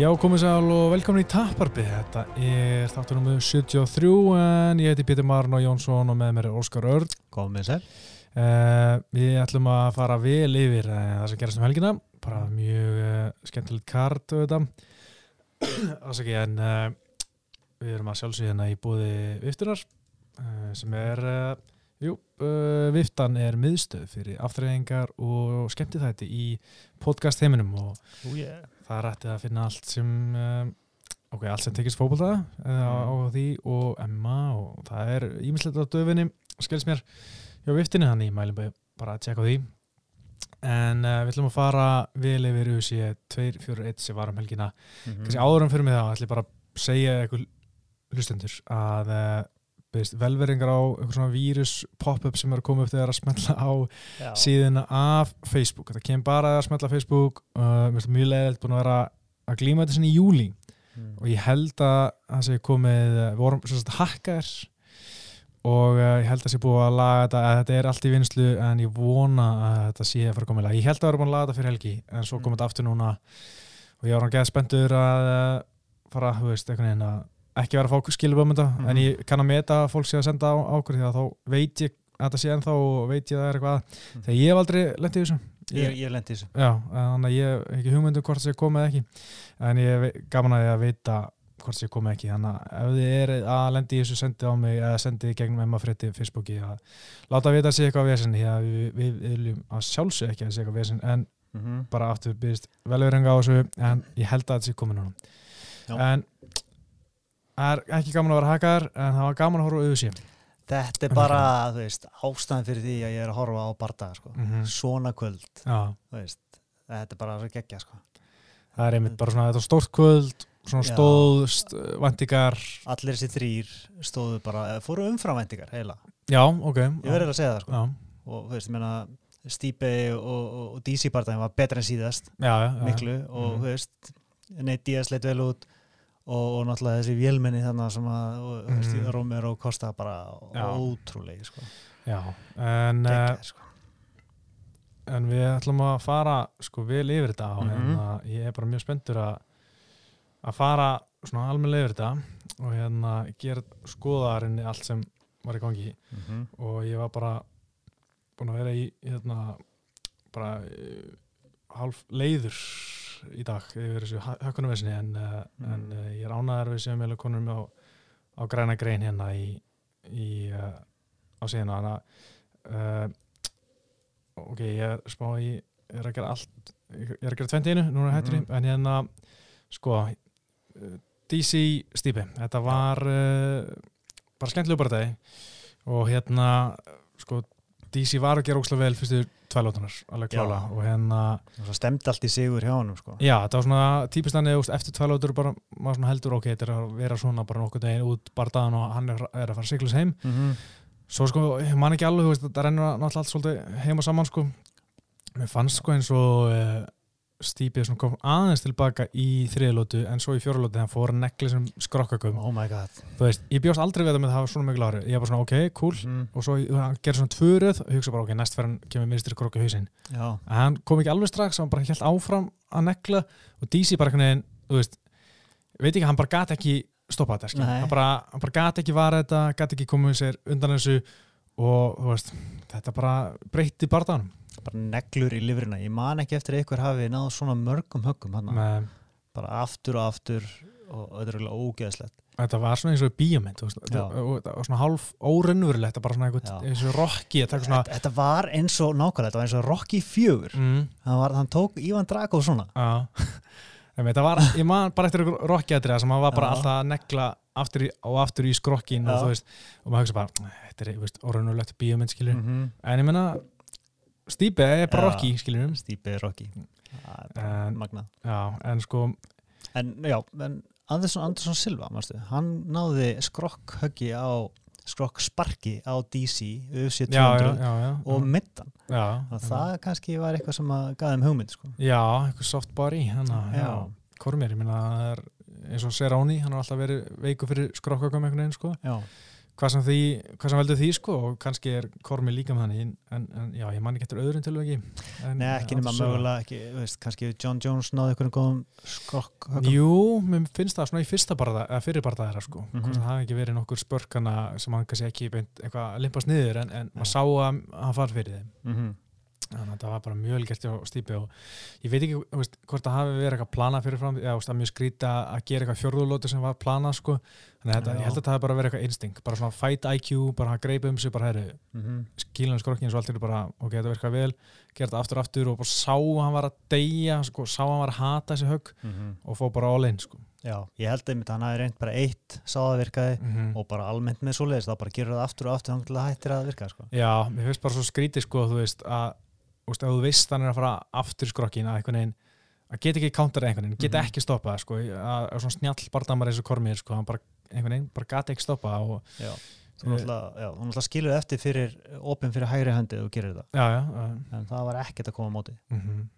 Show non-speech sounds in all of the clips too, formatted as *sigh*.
Já, komið sæl og velkomin í Tapparbi. Þetta er þáttunum með 73 en ég heiti Pítur Marno Jónsson og með mér er Óskar Örd. Komið sér. Uh, við ætlum að fara vel yfir uh, það sem gerast um helgina. Bara mjög uh, skemmtilegt kart og þetta. Ásaki, en við erum að sjálfsögja hérna í búði viftunar sem er, jú, viftan er miðstöð fyrir aftreyingar og skemmtithætti í podcast heiminum og oh, yeah. það rættið að finna allt sem um, ok, allt sem tekist fókbalta uh, á, á því og Emma og það er ímislegt á döfinni skils mér hjá viftinu hann í mælum bara að tjekka því. En uh, við ætlum að fara vel yfir USA 241 sem var um helgina. Mm -hmm. kannski áðurum fyrir mig þá ætlum ég bara að segja eitthvað hlustendur að uh, velveringar á eitthvað svona vírus pop-up sem eru komið upp þegar að smetla á Já. síðuna af Facebook þetta kemur bara að smetla Facebook uh, mjög leiðilegt búin að vera að glíma þetta sinni í júli mm. og ég held að það sé komið við vorum svona hakkar og uh, ég held að það sé búið að laga þetta að þetta er allt í vinslu en ég vona að þetta sé að fara að koma í lag ég held að það eru búin að laga þetta fyrir helgi en svo komið þetta mm. aftur núna og ég var hann geða spenntur að uh, fara, þú veist, einhvern veginn að ekki vera að fá skiluböfum þetta mm -hmm. en mhm. ég kann að meta fólk sé að senda á ákveð því að þá veit ég að það sé ennþá og veit ég að það er eitthvað mm. þegar ég hef aldrei lendið þessu Ég, ég lendi þessu Já, þannig að ég hef ekki hugmyndu um hvort það sé komið ekki en ég hef gaman að ég að vita hvort það sé komið ekki þannig að ef þið er að lendi þessu sendið á mig eða sendið gegnum Emma Fritti Facebooki að láta vita að sé eitthvað vesen því að við, við viljum að sjálfsög ekki að sé eitthvað vesen en mm -hmm. bara aftur byrjast velverðinga á þessu en ég held að þetta sé komið núna Það er ekki gaman að vera hakar en það var gaman að horfa auðvitað Þetta er bara, þú veist, ástæðan fyrir því að ég er að horfa á bardaga, sko. Mm -hmm. Svona kvöld, þú veist, þetta er bara að gegja, sko. Það er einmitt bara svona, þetta er stórt kvöld, svona stóðst, vendingar. Allir þessi þrýr stóðu bara, fóru umfram vendingar, heila. Já, ok. Ég verður að segja það, sko. Já. Og, þú veist, ég menna, Stípe og, og, og DC bardagin var betra en síðast, já, já, miklu, já. og, -hmm. þú veist, Neitt Díaz leitt vel út og, og náttúrulega þessi vélmenni þannig sem að mm. Romero Costa bara Já. ótrúlegi sko. Já, en Gekir, uh, sko. en við ætlum að fara sko vel yfir þetta mm -hmm. hérna, ég er bara mjög spenntur að að fara svona almenlega yfir þetta og hérna gera skoðarinni allt sem var í gangi mm -hmm. og ég var bara búin að vera í hérna bara uh, hálf leiður í dag yfir þessu hökkunarvesinni en, uh, mm. en uh, ég er ánaðar við sem konur með á, á græna grein hérna í, í uh, á síðan þannig að ok, ég er spá ég er að gera allt, ég er að gera tventinu núna hættur ég, mm. en hérna sko DC stýpi, þetta var bara skemmtilega bara deg og hérna sko DC var að gera ósláð vel fyrstu tvælótunar, alveg klála og hérna stemdi allt í sigur hjá hann sko. já, það var svona típist hann eftir tvælótur bara, maður heldur ok, þetta er að vera svona bara nokkuð deginn út bardaðan og hann er, er að fara siglus heim mm -hmm. svo sko, mann ekki alveg það rennur náttúrulega allt svolítið heim og saman sko mér fannst sko eins og uh, Stípið kom aðeins tilbaka í þriðlótu en svo í fjórlótu þegar hann fór að nekla sem skrokkakum oh þú veist, ég bjóst aldrei við það með að var svona miklu ári ég var bara svona ok, cool. Mm. og svo hann gerði svona tvöruð og hugsa bara ok, næst fyrir hann kemur minnstir krokka hausin en hann kom ekki alveg strax hann bara helt áfram að nekla og DC bara veginn, þú veist veit ekki, hann bara gæti ekki stoppa þetta hann bara, bara gæti ekki vara þetta gæti ekki komið sér undan þessu og þú veist, þetta bara breytti barðanum bara neglur í livrina, ég man ekki eftir einhver hafi náð svona mörgum höggum bara aftur og aftur og þetta er alveg ógeðslegt. Þetta var svona eins og bíomind og svona hálf órennurlegt bara svona eitthvað eins og Rocky svona... Þetta, þetta var eins og nákvæmlega, þetta var eins og Rocky fjögur. Mm. hann tók Ívan Drago svona. *laughs* Var, Ég man bara eftir Rocky aðrið sem hann var bara Já. alltaf að negla aftur í, og aftur í skrokkin og, veist, og maður höfst bara, þetta er órennurlegt bíomind skilur, mm -hmm. en ég menna Stýpe er bara Rocky, skiljum við. Stýpe er Rocky. Er magnað. Já, en sko... En já, en Andersson, Andersson Silva, mannstu, hann náði skrokkhöggi á, skrokksparki á DC, UFC 200 og middan. Já. Og það kannski var eitthvað sem að gaði um hugmynd, sko. Já, eitthvað soft body, já, Kormir, ég minna, er eins og Seráni, hann har alltaf verið veiku fyrir skrokkhöggum einhvern veginn, sko. Já hvað sem, því, hvað sem veldur því sko og kannski er Kormi líka með þannig en, en já, ég man ekki eftir öðrun til og ekki Nei, ekki nema mögulega ekki, veist, kannski John Jones náði einhvern góðum skrokk Jú, mér finnst það svona í fyrsta barða, eða fyrir barðaðara sko. Mm -hmm. það hefði ekki verið nokkur spörkana sem hann kannski ekki beint eitthvað limpast niður en, en maður sá að hann far fyrir þeim. Mm -hmm þannig að það var bara mjög vel gert á stípi og ég veit ekki veist, hvort það hafi verið eitthvað planað fyrirfram, eða veist, mjög skrýta að gera eitthvað fjörðulóti sem var planað sko. þannig að ég held að það hafi bara verið eitthvað instinct bara svona fight IQ, bara að greipa um sig bara herri, mm -hmm. skílan skrokkin svo allt er bara ok, þetta verður vel, gera þetta aftur og aftur og bara sá hann var að deyja sko, sá hann var að hata þessi högg mm -hmm. og fó bara all in sko. Já, ég held einmitt að hann hafi reynd bara eitt sáðavirkaði mm -hmm. og bara almennt með svoleiðis, þá bara gerur það aftur og aftur þannig að það hættir að virka sko. Já, mér finnst bara svo skrítið sko, þú veist, að veist, ef þú veist hann er að fara aftur skrokkin að geta ekki counter einhvern veginn, geta -hmm. ekki stoppa sko, að, að svona snjall bardamar eins og kormir sko, hann bara, einhvern veginn, bara gata ekki stoppa og Já, þú náttúrulega skilur eftir fyrir, opinn fyrir hægri höndi og gerir það, já, já, en það var ekkert að koma á móti. Mm -hmm.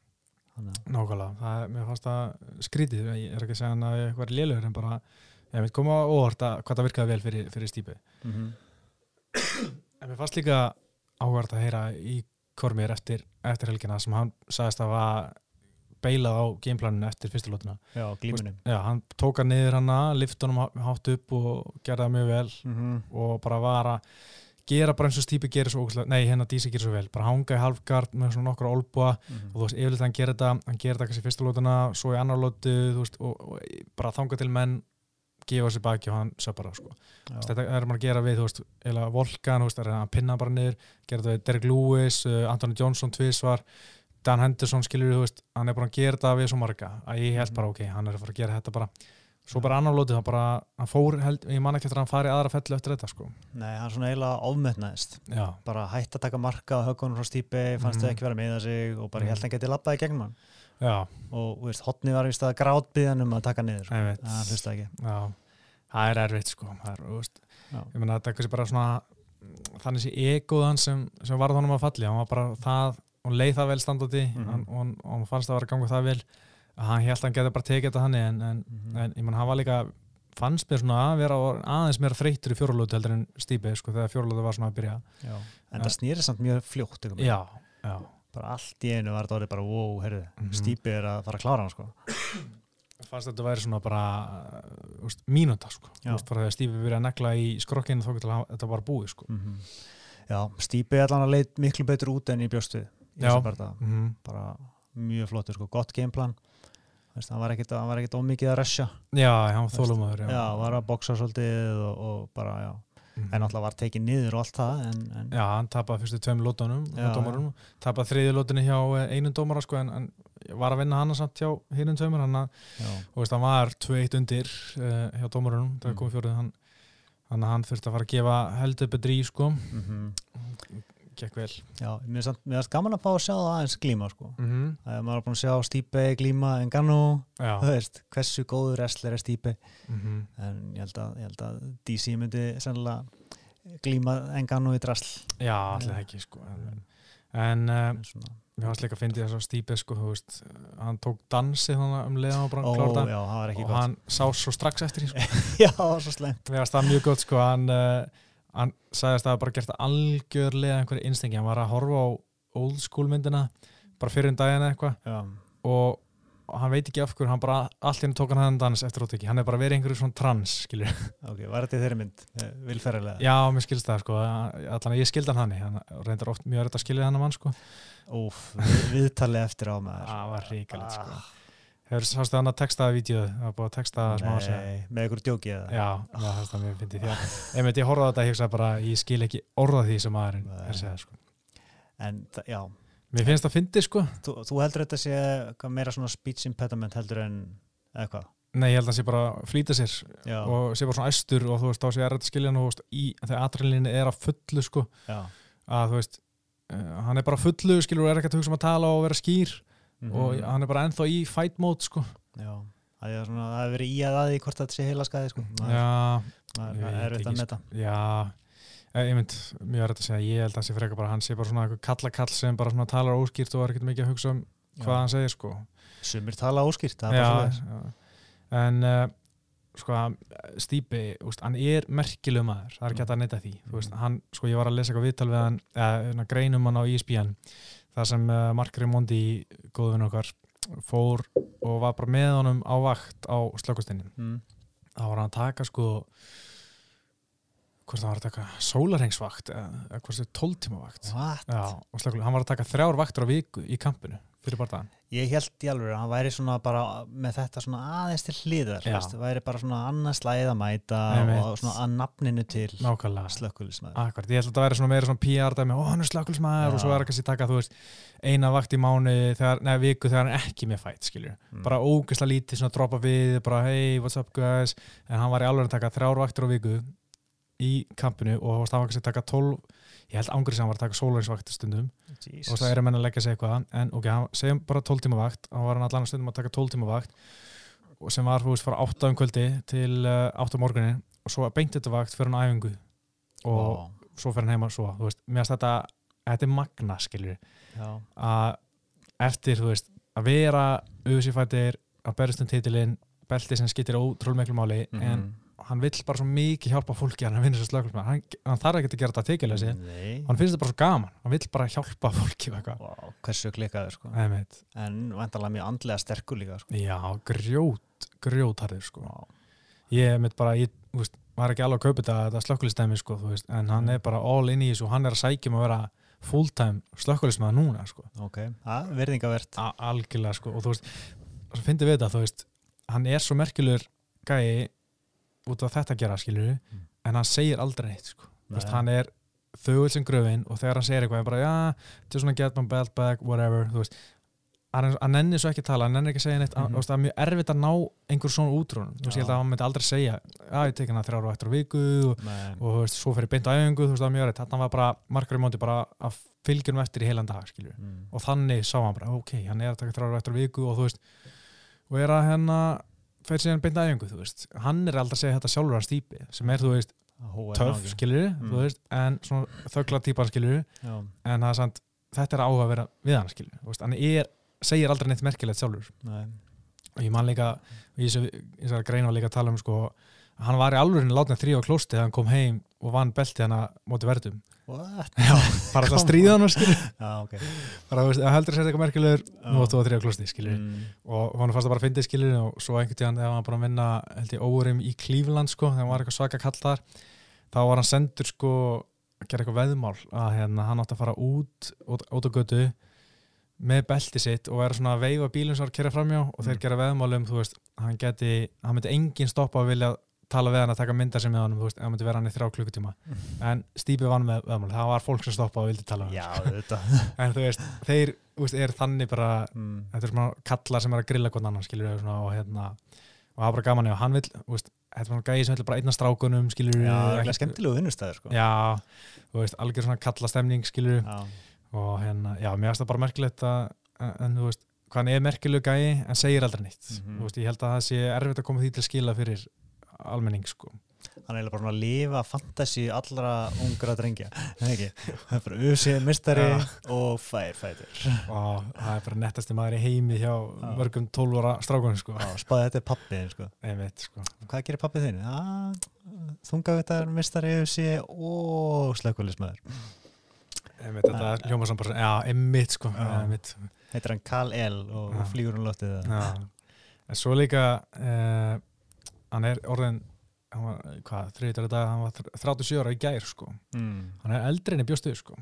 Nákvæmlega, það, mér fannst það skrítið, ég er ekki að segja hann að ég var lélögur en bara, ég veit koma óvart að hvað það virkaði vel fyrir, fyrir stípi mm -hmm. en mér fannst líka áhvert að heyra í Kormir eftir, eftir helgina sem hann sagðist að var beilað á gameplaninu eftir fyrstulótuna Já, glímunum Já, hann tók hann niður hann að liftunum hátt upp og gerði það mjög vel mm -hmm. og bara var að gera bara eins og Stípi gerir svo ógæslega, nei hérna Dísi gerir svo vel bara hanga í halfgard með svona nokkru olbúa mm -hmm. og þú veist, yfirleitt hann gerir þetta hann gerir þetta kannski fyrstulótuna, svo í annar lótu þú veist, og, og bara þanga til menn gefa sér baki og hann söpara sko. þetta er maður að gera við veist, Volkan, veist, að pinna bara niður gera þetta við Derek Lewis, uh, Anthony Johnson tvísvar, Dan Henderson skilur við, hann er bara að gera þetta við svo marga að ég held mhm. bara ok, hann er að fara að gera þetta bara svo bara annar lótið, hann bara hann fór, held, ég man ekki eftir að hann fari aðra fellu eftir þetta sko. Nei, hann er svona eiginlega ofmötnaðist bara hætti að taka marka á högunum frá stýpi, fannst þau mm. ekki vera með sig og bara mm. held að hann geti lappaði gegnum hann Já. og hotni var vist að grátbyðan um að taka niður sko. það hlusta ekki Já það er erfitt sko það er, veist, ég menna þetta er kannski bara svona þannig sé egoðan sem, sem varð honum að falli, hann var bara það og leið það vel standátti mm -hmm. og hann fannst að vera ganga það vel hann held að hann geti bara tekið þetta hann en, en, mm -hmm. en ég menn hann var líka fannst mér svona að vera aðeins meira þreytur í fjórulótu heldur en stípið sko þegar fjórulótu var svona að byrja já. en það snýri samt mjög fljótt já, já. Bara allt í einu var þetta orðið bara wow, herru, mm -hmm. stípið er að fara að klára hann sko. Fannst þetta að vera svona bara uh, mínúta sko, úst, bara þegar Stífi verið að negla í skrokkinu þá getur þetta bara búið sko. Mm -hmm. Já, er allan að leit miklu betur út enn í bjóstu í þessum barða, mm -hmm. bara mjög flottur sko, gott gameplan. Það var ekkert ómikið að resja Já, hann þólum aður Já, var að boksa svolítið og, og bara, já Mm -hmm. en alltaf var tekið niður og allt það en, en Já, hann tapaði fyrstu tveim lótunum tapaði þriði lótunni hjá eh, einum dómara sko, en, en var að vinna hann samt hjá hinnum tveimur hann, hann var 2-1 undir uh, hjá dómarunum það mm. kom fjórið hann þannig að hann þurfti að fara að gefa heldur betri í sko mm -hmm. Gekk vel Já, mér finnst gaman að fá að sjá það aðeins glíma sko mm -hmm. það er maður að búin að sjá Stípe glíma en Gannu, þú veist hversu góður wrestler er Stípe -hmm. en ég held, að, ég held að DC myndi sennilega glíma en Gannu í drasl Já, allir ekki sko en, en uh, Mér fannst líka að fyndi þess að Stípe sko, veist, hann tók dansi þannig um leiðan og bara Ó, klárta og gott. hann sá svo strax eftir því sko. *laughs* Já, svo slemt. Mér fannst það mjög gott sko, hann, uh, hann sagðist að það bara gert algjörlega einhverju innstingi, hann var að horfa á old school myndina, bara fyrir en daginn eitthvað. Og hann veit ekki af hverju, hann bara allt hérna tók hann hann dans eftir óteki, hann er bara verið einhverju svona trans, skilju. Ok, var þetta þeirri mynd, eh, vilferðilega? Já, mér skilst það sko, allan ég skildi hann hann, hann reyndar oft mjög að skilja hann að mann sko. Úf, viðtalið eftir á maður. Það var ríkalegt sko. Ah. Hefur sástu þannig að textaða vídeo? Það var búin að textaða smá sér Nei, með einhverju djóki eða? Já, það er það mér finnst því að ef ég horfaði þetta, ég hugsa bara, ég skil ekki orða því sem maðurinn er segjað sko. En, já. Mér finnst það að fyndi sko. Þú, þú heldur þetta sé meira svona speech impediment heldur en eða hvað? Nei, ég held að það sé bara flýta sér já. og sé bara svona æstur og þú veist, þá sé ég að skilja hann og er að fullu sko að þú veist uh, hann er bara fullu skilur er ekkert að hugsa um að tala og vera skýr mm -hmm. og hann er bara ennþá í fight mode sko. Já, það er svona, það hefur verið í að aði hvort þetta sé heila skæði sko. Já. Það er auðvitað með þetta Já, ég mynd mjög verið að segja, ég held að það sé frekar bara hann sé bara svona eitthvað kallakall sem bara svona talar óskýrt og er ekkert mikið að hugsa um hvað já. hann segir sko. Sumir tala óskýrt, það er bara svona En uh, sko Stýpi, hann er merkileg maður, það er ekki að neyta því. Veist, hann, sko ég var að lesa eitthvað viðtal við hann eða greinum hann á ESPN það sem uh, Mark Raimondi góðvinn okkar fór og var bara með honum á vakt á slökkustinnin mm. þá var hann að taka sko hvort það var að taka sólarhengsvakt eða hvort það er tóltímavakt og hann var að taka þrjár vaktur á viku í kampinu fyrir barndagan ég held í alveg að hann væri svona bara með þetta svona aðeins til hlýðar það væri bara svona annars læð að mæta Nei, og svona að nafninu til slökkulismæður Akkurat, ég held að það væri svona meira svona PR-dæmi ó hann er slökkulismæður og svo er kannski taka þú veist eina vakt í mánu, neða viku þegar hann ekki með fætt, skiljur mm. bara ógeðslega lítið svona droppa við, bara hey what's up guys, en hann var í alveg að taka þrjár vaktur á viku í kampinu og það var kannski að taka tólf ég held ángrið sem hann var að taka sólarinsvakt stundum. Jesus. og það er að menna að leggja sig eitthvað. En ok, hann segjum bara 12 tíma vakt. Hann var hann allan stundum að taka 12 tíma vakt. Sem var, veist, frá 8 um kvöldi til uh, eh, 8 um morgunin og svo beint þetta vakt fyrir hann æfingu. Og wow. svo fyrir hann heima svo, þú veist, mér finnst þetta þetta er magna, skiljur að eftir, þú veist að vera auðvísifættir að berðast um titilinn belti sem skittir ótrúlega miklu máli mm -hmm. en hann vill bara svo mikið hjálpa fólki hann vinnur svo slökkum hann, hann þarf ekki að gera þetta tekilesi hann finnst þetta bara svo gaman hann vill bara hjálpa fólki wow, hversu klikkaður sko. en vantarlega mjög andlega sterkur líka sko. já, grjót, grjótharður sko. wow. ég mitt bara ég veist, var ekki alveg að kaupa þetta, þetta slökkulistæmi sko, en hann mm. er bara all in í þessu hann er að sækjum að vera fulltime slökkulismæða núna sko. ok, verðingavert algjörlega sko og þú veist, finnir við þetta þú veist, hann er svo merkjulegur gæi út af þetta að gera skilju mm. en hann segir aldrei neitt sko. Vist, hann er þauðil sem gröfin og þegar hann segir eitthvað bara já, er svona get my belt back, whatever veist, hann, nennir svo ekki að tala hann nennir ekki að segja neitt, mm -hmm. það er mjög erfitt að ná einhver svona útrún, þú veist ég held að hann myndi aldrei segja já ég tek hann að þrjára og eftir á viku og, og veist, svo fyrir beint á æfingu þú veist það er mjög erfitt, hann var bara, margar í móti bara að fylgjum eftir í heilan dag skilju mm. og þannig sá hann bara, ok, hann er að taka þrjára og eftir á viku og þú veist og er að henn fer síðan beint aðeingu, þú veist. Hann er aldrei að segja þetta sjálfur að stýpi sem er, þú veist, töff, skiljur mm. þú veist, en svona þöggla típar, skiljur en það er sant þetta er áhuga að vera við hann, skiljur hann er, segir aldrei neitt merkilegt sjálfur. Nei. og ég man líka ég sé að greina líka að tala um sko, hann var í alveg látnið þrý á klósti þegar hann kom heim og vann belti hann að móti verðum Já, bara það stríða hann okay. bara veist, heldur að setja eitthvað merkilegur nú áttu að þrjá klosti mm. og hann fannst að bara fyndi skilur og svo einhvern tíðan þegar hann bara vinna held ég óurim í Klífland sko þegar hann var eitthvað svaka kall þar þá var hann sendur sko að gera eitthvað veðmál að hérna, hann átti að fara út út, út á götu með belti sitt og vera svona að veifa bílum sem var að kera framjá og þeir mm. gera veðmálum þú veist, hann geti, hann myndi engin stoppa að vilja tala við hann að taka myndar sem með hann, þú veist, það myndi vera hann í þrjá klukkutíma. En Stípi vann með öðmál það var fólk sem stoppaði og vildi tala Já, *laughs* en þú veist, þeir veist, er þannig bara, mm. þetta er svona kallar sem er að grilla hvern annan, skiljur svona, og hérna, og það er bara gaman og hann vil, veist, þetta er svona gæði sem vil bara einna strákunum skiljur Já, það er skemmtilegu vinnustæður sko. Já, þú veist, algjör svona kallastemning skiljur og hérna, já, mér finnst það bara merkilegt að, en þú veist hann er merkilegu gæi en segir aldrei nýtt mm -hmm. veist, ég held að það sé erfitt að koma því til skila fyrir almenning sko. Hann er bara svona að lifa fantasi allra ungra drengja. Það er bara usið mistari ja. og fær fætur og það er bara nettasti maður í heimi hjá ja. mörgum tólvora strákunum sko. spáði þetta er pappið sko. sko. hvað gerir pappið þinn? þungavitar, mistari, usið og slökulismæður þetta er hljóma saman já, emitt sko. Heitir hann Karl L. og flýgur um lóttið en svo líka eða uh, hann er orðin þriðið dag hann var 37 ára í gær sko mm. hann er eldri en í bjóstuð sko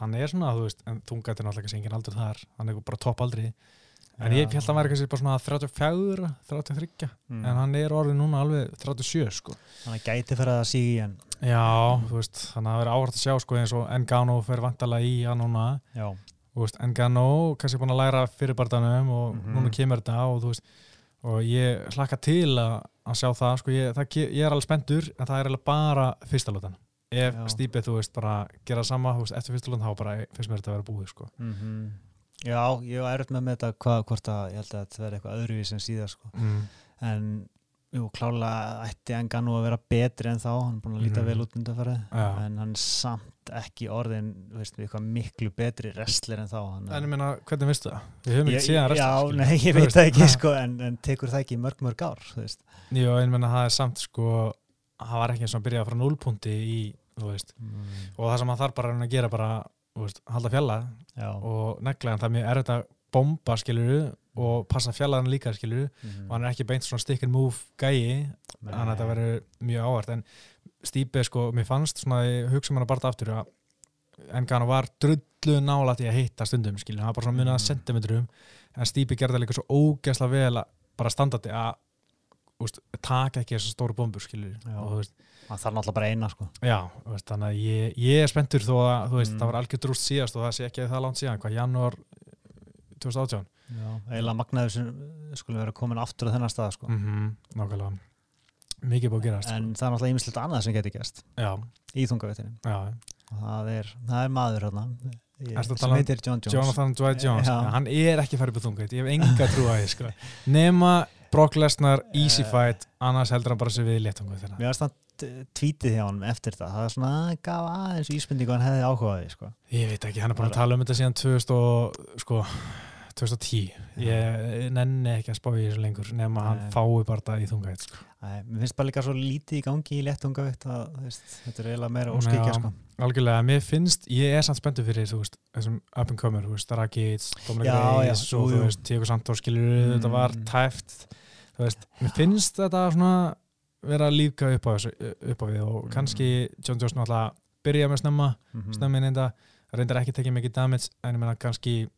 hann er svona, þú veist, en þungatir náttúrulega ekki engin aldur þar, hann er bara topp aldri en ja. ég held að hann væri kannski bara svona 34, 33 mm. en hann er orðin núna alveg 37 sko hann er gæti fyrir að sígi hann já, þú veist, þannig að það verður áhört að sjá sko eins og Engano fyrir vantala í hann núna já. þú veist, Engano kannski búin að læra fyrirbartanum og mm -hmm. núna kemur þetta og þú veist og ég hlakka til að, að sjá það, sko, ég, það, ég er alveg spendur en það er alveg bara fyrsta lótan ef Já. Stípið, þú veist, bara gera sama veist, eftir fyrsta lótan, þá bara fyrst mér þetta að vera búið sko. mm -hmm. Já, ég var erður með þetta hvað, hvort að ég held að þetta verði eitthvað öðruvís en síðan sko. mm. en jú, klálega ætti Engano að vera betri en þá, hann er búin að líta mm. vel út undanfærið, en hann er samt ekki orðin, veist eitthvað miklu betri wrestler en þá En ég meina, hvernig vistu það? Við höfum ekki síðan wrestler Já, nei, ég veit það ekki, *laughs* sko, en, en tekur það ekki mörg mörg ár, þú veist Jú, en ég meina, það er samt, sko það var ekki eins og að byrja frá núlpunti í, þú veist, mm. og það sem hann þarf bara að gera bara, þú veist, halda fjalla Já. og neglega, en það er mjög erfitt að bomba, skiluru og passa fjallaðan líka skilur mm. og hann er ekki beint svona stick and move gæi þannig að þetta verður mjög ávart en Stípe sko, mér fannst svona hugsa mér að barta aftur að Engano var drullu nála til að hitta stundum skilur, hann var bara svona munið að mm. sentimetrum en Stípe gerði líka svo ógæsla vel að bara standandi að úst, taka ekki þessu stóru bombur skilur og Það þarf náttúrulega bara eina sko. Já, veist, þannig að ég, ég er spenntur þó að veist, mm. það var algjör drúst síðast og það sé ekki að það langt síðan, hvað, janúar 2018 Já, eiginlega magnaður sem skulle vera komin aftur á þennan stað sko. mm -hmm, Nákvæmlega, mikið búið að gerast En sko. það er náttúrulega ímislegt annað sem getur gæst í þungavettinu það það er maður hérna sem um heitir John Jones Jonathan Dwight Jones, ja, hann er ekki færið på þungavett ég hef enga trú að ég sko. *laughs* nema Brock Lesnar, easy eh. fight annars heldur hann bara sér við í léttungavettina Mér finnst það tvítið hjá hann eftir það það svona, gaf aðeins íspendingu hann hefði áhugaði sko. Ég veit ekki, hann er bara að tala um þetta síðan 2000 og sko 2010 ég nenni ekki að spá í þessu lengur nema að hann fái bara það í þungaveitt sko. Mér finnst bara líka svo lítið í gangi í lett þungaveitt að veist, þetta er eiginlega meira óskikja sko. Algjörlega, mér finnst, ég er samt spenntu fyrir veist, þessum up and comer Rakic, Dominic Reis og þú veist Tíko skilur, mm. þetta var tæft þú veist, mér finnst þetta svona vera líka upp á, upp á við og mm. kannski John Jones náttúrulega byrja með snemma mm -hmm. snemmin reynda, reyndar ekki tekið mikið damage en ég menna kannski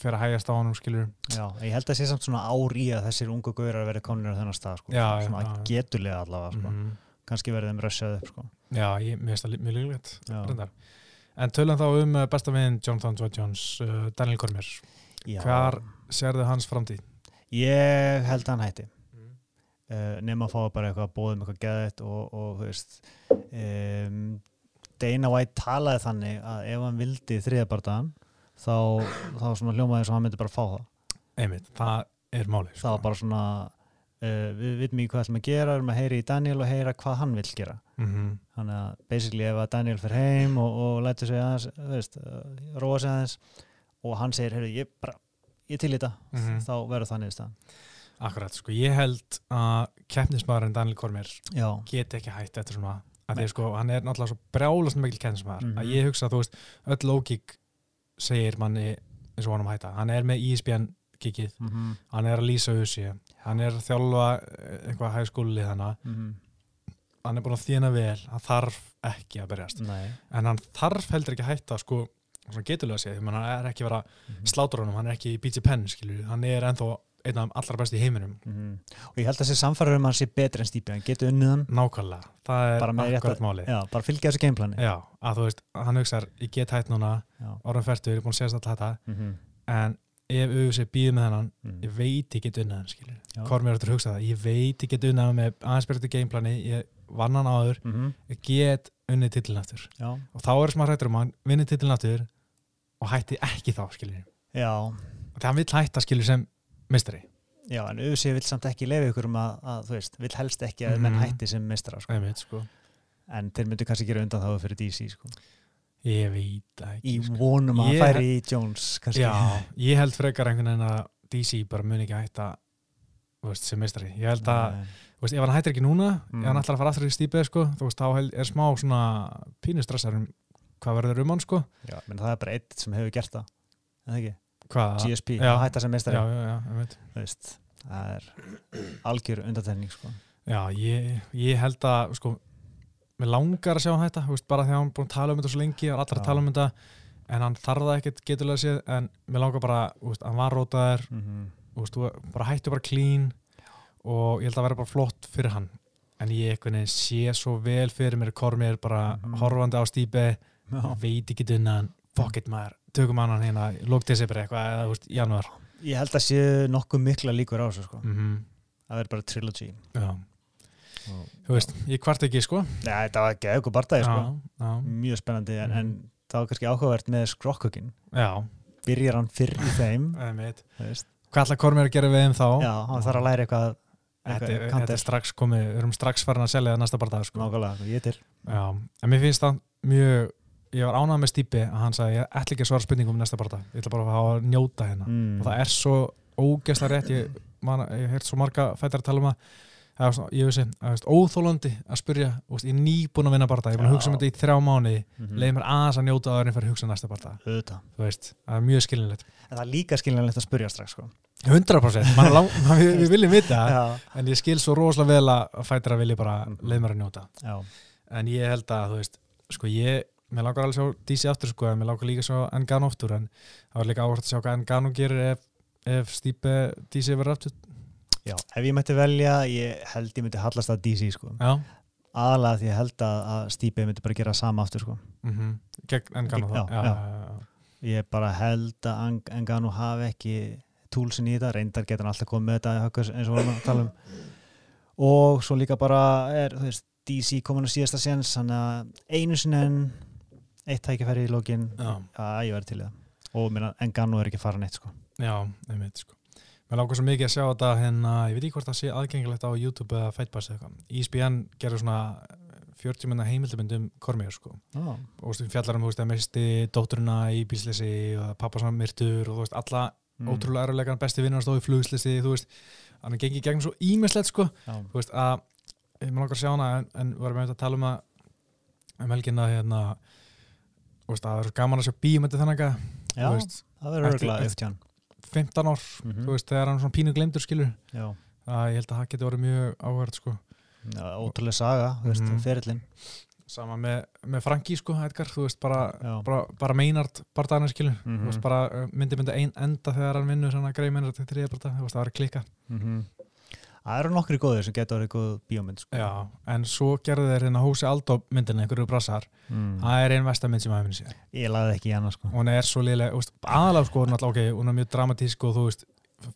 fyrir að hægast á hann skilur Já, ég held að það sé samt svona ári að þessir ungu gaurar að vera komin á þennan stað sko. já, svona já, geturlega allavega sko. mm kannski verið þeim rössað upp sko. Já, ég veist það mjög líklegt En tölum þá um uh, besta vinn Jonathan Jones, uh, Daniel Cormier Hvar serðu hans framtíð? Ég held að hann hætti mm. uh, nema að fá bara eitthvað bóðum eitthvað geðitt og, og þú veist um, Dana White talaði þannig að ef hann vildi þriðabardagan þá, þá svona hljómaði sem hann myndi bara fá það einmitt, það er málið það var sko. bara svona uh, við vitum ekki hvað ætlum að gera, við erum að heyra í Daniel og heyra hvað hann vil gera mm -hmm. þannig að basically ef að Daniel fyrir heim og, og lætur sig aðeins veist, uh, róa sig aðeins og hann segir, heyrðu, ég ég til í þetta, mm -hmm. þá verður það niður stað Akkurat, sko, ég held að keppnismæðurinn Daniel Kormér get ekki hægt eftir svona að því sko, hann er náttúrulega svo brjálast mikil keppnismæður mm -hmm. að ég hugsa að þú veist, öll lókík segir manni eins og honum hætta. Hann er með ESPN kikið mm -hmm. hann er að lýsa auðsi hann er að þjálfa eh, eitthvað hægskólið hann mm -hmm. hann er búin að þýna vel. Hann þarf ekki að berjast. Nei. en hann þarf heldur ekki að hætta sko, geturlega að segja, hann er ekki að vera mm -hmm. slátur honum, hann er ekki í BG Penn hann er enþá einn af allra best í heiminum. Mm -hmm. og ég held að þessi samfæður um að hann sé betri en Stípi hann getur unnið hann. Nákvæmlega, það er akkurat máli já, bara fylgja þessu gameplani já, að þú veist, hann hugsaður, ég get hætt núna orðan færtur, ég er búin að segja alltaf þetta. Mm -hmm. en ef auðvitað býðið með hennan mm -hmm. ég veit ég get unnið hann, skilur Kormir áttur að hugsa það, ég veit ég get unnið hann með aðeinsbyrjandi gameplani, ég vann hann áður. Mhm. ég get unnið titlinaftur og þá er smá hrættur um hann, það hann vil hætta, skilur, sem mistari Já, en auðvitað vil samt ekki lefa ykkur um að, að þú veist, vil helst ekki að mm. menn mhm. hætti sem mistara sko. Sko. en þeir myndu kannski gera undan þá fyrir DC sko. Ég veit ekki Í sko. vonum að það færi í Jones kannski. Já, ég held frekar einhvern veginn að DC bara mun ekki hætta veist, sem mistari ég held að, veist, ef hann hættir ekki núna mm. ef hann ætlar að fara aftur í stípið sko, þú veist, þá er smá svona pínustressar um hvað verður um hann sko. Já, menn það er bara eitt sem hefur gert það, en það ekki Hva? GSP, að hætta sem meistari Veist, það er algjör undatækning sko. Já, ég, ég held að sko, mér langar að sjá hann hætta veist, bara því að hann búin að tala um þetta svo lengi og allar að tala um þetta en hann þarða ekkert geturlega séð en mér langar bara, veist, hann var rótaður mm -hmm. bara hættu bara klín og ég held að vera bara flott fyrir hann en ég sé svo vel fyrir mér kormir bara mm -hmm. horfandi á stýpi veit ekki dunna fuck it maður tökum annan hérna lókt desibri eitthvað eða úrst januar Ég held að sé nokkuð mikla líkur á þessu sko. Mm -hmm. það verður bara trilogy. Já. Og, Þú veist, ég kvart ekki sko. Já, þetta var ekki eitthvað barndagi sko. Já, já. mjög spennandi en, mm. en það var kannski áhugavert með skrokkökin Já. Byrjar hann fyrr í þeim *laughs* Hvað ætla Kormir að gera við þeim þá? Já, hann þarf að læra eitthvað Þetta þetta er strax komið, við erum strax farin að selja það næsta barndag sko. Nákvæmlega, ég til. Já, en mér finnst það mjög ég var ánað með Stýpi að hann sagði ég ætla ekki að svara spurningum um næsta barndag ég ætla bara að, að njóta hérna. Mm. og það er svo ógeðslega rétt ég, ég heirt svo marga fættar að tala um að ég veist að óþólandi að spyrja veist, ég er nýbúin að vinna barnda, ég er búin að hugsa um þetta í þrjá mánu mm -hmm. leiði mér aðeins að njóta að það er fyrir að hugsa um næsta barnda það er mjög skilinlegt en það er líka skilinlegt að spyrja strax sko. 100% man lang, *laughs* við, við viljum vita. En ég skil svo rosalega vel að fættir að vilja bara mhm. leiði mér að njóta. Já. en ég held að þú veist sko ég, mér langar alveg svo dísi aftur sko, en mér langar líka svo Engano oftur en það var líka áhört að sjá hvað Engano gerir ef, ef Stípe dísi verður aftur Já, ef ég mætti velja, ég held ég myndi hallast að DC sko. aðalega því ég held að, að Stípi myndi bara gera sama aftur sko. mm -hmm. Gegn Engano þá já, já. Ég bara held að Engano hafi ekki túlsin í þetta, reyndar getur hann alltaf komið með þetta eins og að tala um og svo líka bara er veist, DC komin á síðasta séns einu sinni en eitt tækifæri í lógin að ég verði til það og minna, Engano er ekki faran eitt sko. Já, einmitt sko Mér langar svo mikið að sjá þetta hérna, ég veit ekki hvort það sé aðgengilegt á YouTube eða Fightpass eða eitthvað. ESPN gerur svona 40 minna heimildabund um Kormíur sko. Oh. Og fjallar um, þú veist, að misti dótturina í bílslisi og pappa svona myrtur og þú veist, alla mm. ótrúlega erulegan besti vinnar stóði í flugslisi, þú veist, hann gengið gegn svo ímislegt sko. Oh. Þú veist, að, mér langar að sjá hana en, en varum við að tala um að um helginna, hérna, veist, að það er gaman að sjá bímöndi þannig að, þú veist, það verður örgulega eftir hann 15 ár, mm -hmm. þú veist, þegar hann svona pínu glemdur skilur, það ég held að það getur verið mjög áhverð sko. Já, ótrúlega saga, þú veist, mm -hmm. ferillin Sama með, með Franki sko, Edgar, þú veist, bara, bara, bara meinart barndagnar skilur, mm -hmm. þú veist, bara uh, myndi myndi einn enda þegar hann vinnur greið meinart til þriða barndag, þú veist, það var klika mhm. Það eru nokkri góðir sem getur góð bíómynd sko. Já, en svo gerði þeir hérna Hósi Aldó myndin einhverju brassar. Mm. það er einn vestamynd sem að hefði sér Ég laði ekki í hana sko. Hún er svo liðlega, aðalega sko hún er mjög dramatísk og þú veist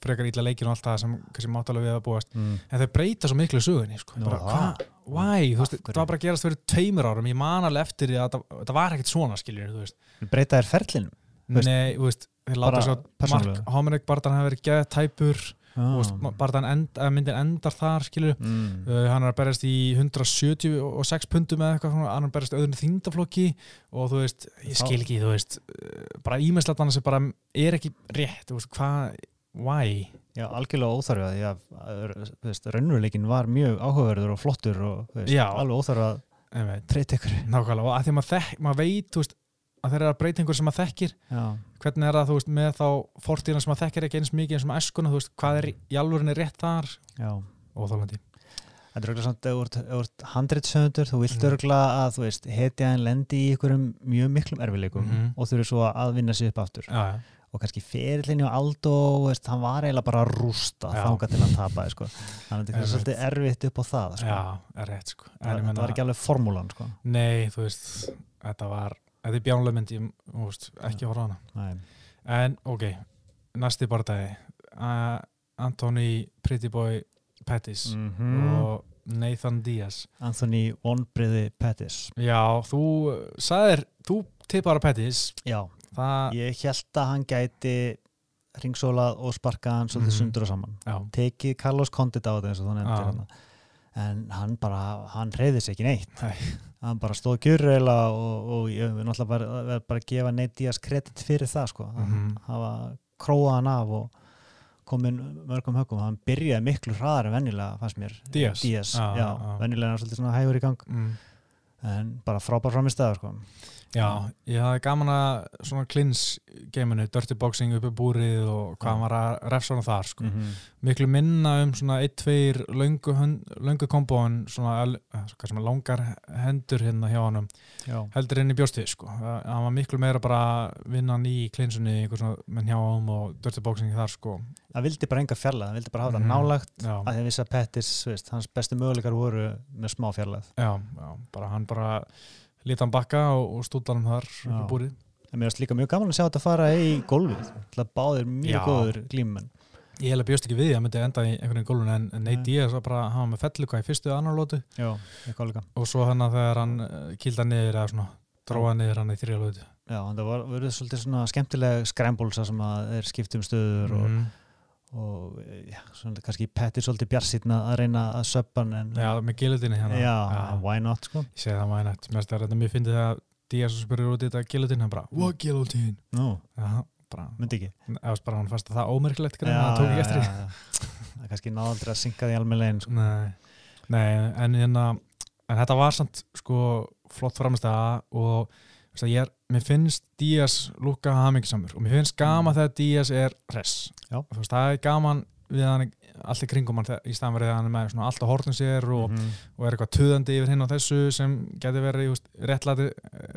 frekar ítla leikin og allt það sem kannski máttalega við að búast. Mm. en þau breyta svo miklu sugunni sko. bara, hvað, why, þú veist, það var bara að gerast fyrir tveimur árum, ég man alveg eftir því að það var ekkert svona, skiljur, Breyta þér ferlinu? Nei, þú veist, þeir láta svo Mark Homerik Bartan hafi verið gæð tæpur ah. bara end, myndin endar þar skilur mm. uh, hann er að berjast í 176 pundum eða eitthvað hann er að berjast öðrun þýndaflokki og þú veist, ég skil ekki þú veist, uh, bara ímestlatana sem bara er ekki rétt, þú veist, hvað why? Já, algjörlega óþarfið því að raunveruleikin var mjög áhugaverður og flottur og veist, alveg óþarfið að treyta ykkur Nákvæmlega, og að því að maður, maður veit, þú veist að þeir eru að breyta einhver sem að þekkir. Já. hvernig er það, þú veist, með þá fórtíðan sem að þekkir ekki eins mikið eins og eskuna, veist, hvað er í alvörinni rétt þar? Og þálandi Þetta er örgulega samt, ef þú ert handreitsöndur, þú vilt örgulega mhm. að, þú veist, hetjaðin lendi í einhverjum mjög miklum erfileikum mm -hmm. og þú eru svo að vinna sér upp aftur. Já, og kannski fyrirlinni og Aldo, veist, hann var eiginlega bara að rústa þánga til að tapa, sko. Þannig að þetta er svolítið erfitt upp á það, sko. Já, rétt, sko. Það, það var ekki alveg formúlan, sko. Nei, þú veist, þetta var þetta er bjánlega mynd ég veist, ekki horfa hana. Nei. en ok, næsti barndagi uh, Anthony Pretty Boy Pettis mm -hmm. og Nathan Diaz. Anthony Vonbriði Pettis. Já, þú sagðir þú tippar að Pettis. Já, Þa... ég held að hann gæti ringsólað og sparkað hann svolítið mm -hmm. sundur og saman. Já. tekið Carlos Condit á þetta eins og þú nefndir hann en hann bara, hann reyði sér ekki neitt. Nei. Hann bara stóð kjurreila og, og ég vil náttúrulega bara, bara gefa Nate Diaz kredit fyrir það sko. Mm -hmm. hafa króað hann af og komin mörgum högum hann byrjaði miklu hraðar en vennilega fannst mér. Diaz, Diaz ah, já, ah. vennilega hann svolítið svona hægur í gang. Mm. en bara frábær fram í stæða sko Já, ég hafði gaman að svona klins geiminu, dirty boxing uppi búrið og hvað var að refsa hann þar sko. Mm -hmm. Miklu minna um svona 1-2 löngu, löngu kombóin svona, er langar hendur hérna hjá hann heldur inn í bjóstið sko. Hann var miklu meira bara vinnan í klinsunni með hjá hann og dirty boxing þar sko. Það vildi bara enga fjarlæð, það vildi bara hafa það mm -hmm. nálagt já. að því að vissa Pettis, veist, hans bestu möguleikar voru með smá fjarlæð. Já, já, bara hann bara litan bakka og, og stúdar hann þar í búrið. En mér finnst líka mjög gaman að sjá þetta fara í gólfið. Það báðir mjög Já. góður glímumenn. Ég að bjóst ekki við því að það myndi enda í einhvern veginn gólfinu en Nate Diaz var bara að hafa með felluga í fyrstu og annar lótu. Já. Og svo þannig að þegar hann eh, kýlda niður eða svona dróða niður hann í þrjá lótu. Já, það verið svolítið svona skemmtileg skrambólsa sem að er skiptum stöður mm. og, mhm. Og já, svona kannski Petty svolítið bjarsýtna að reyna að söppan en Já, með gilutinni hérna. Já, why not sko? Ég segi það why not, mér finnst það mjög fyndið þegar Díaz spyrir út í þetta gilutin hann bara, what gilutin? Nú, Já, bara, myndi ekki. Eða bara hann fannst að það ómerkilegt greið, Já, hann tók ekki já, eftir því. já, já. það er kannski náðaldri að synka því alveg legin sko. Nei, nei, en hérna en þetta var samt sko flott framstæða og að er, mér finnst Díaz lúka hamingisamur og mér finnst gaman þegar Díaz er þú veist, það er gaman við hann allt í kringum hann í að hann er með svona allt á hortum sér og, Mhm, og er eitthvað töðandi yfir hinn á þessu sem getur verið réttlæti,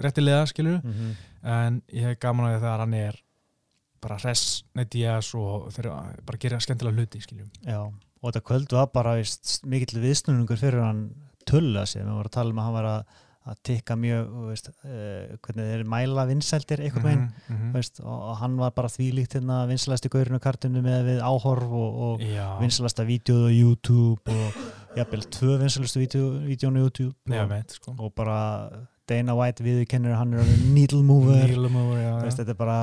réttilega skilur mhm. en ég hef gaman að því þegar hann er bara hress með Díaz og þeir bara gera skemmtilega hluti skilur Já, og þetta kvöld var bara mikill viðsnunningur fyrir hann tulla sig, við vorum að tala um að hann var að, að tikka mjög veist, uh, hvernig þeir mæla vinsældir einhvern veginn mm -hmm. veist, og, og hann var bara þvílíkt hérna vinsælasti gaurinu kartinu með við áhorf og, og Já, vinsælasta vídjóð á YouTube og jafnvel tvö vinsælustu vídjónu á YouTube já, og, veit sko og bara Dana White viðkennir hann er needle mover Nílumóður, já, Þú veist, já. þetta er bara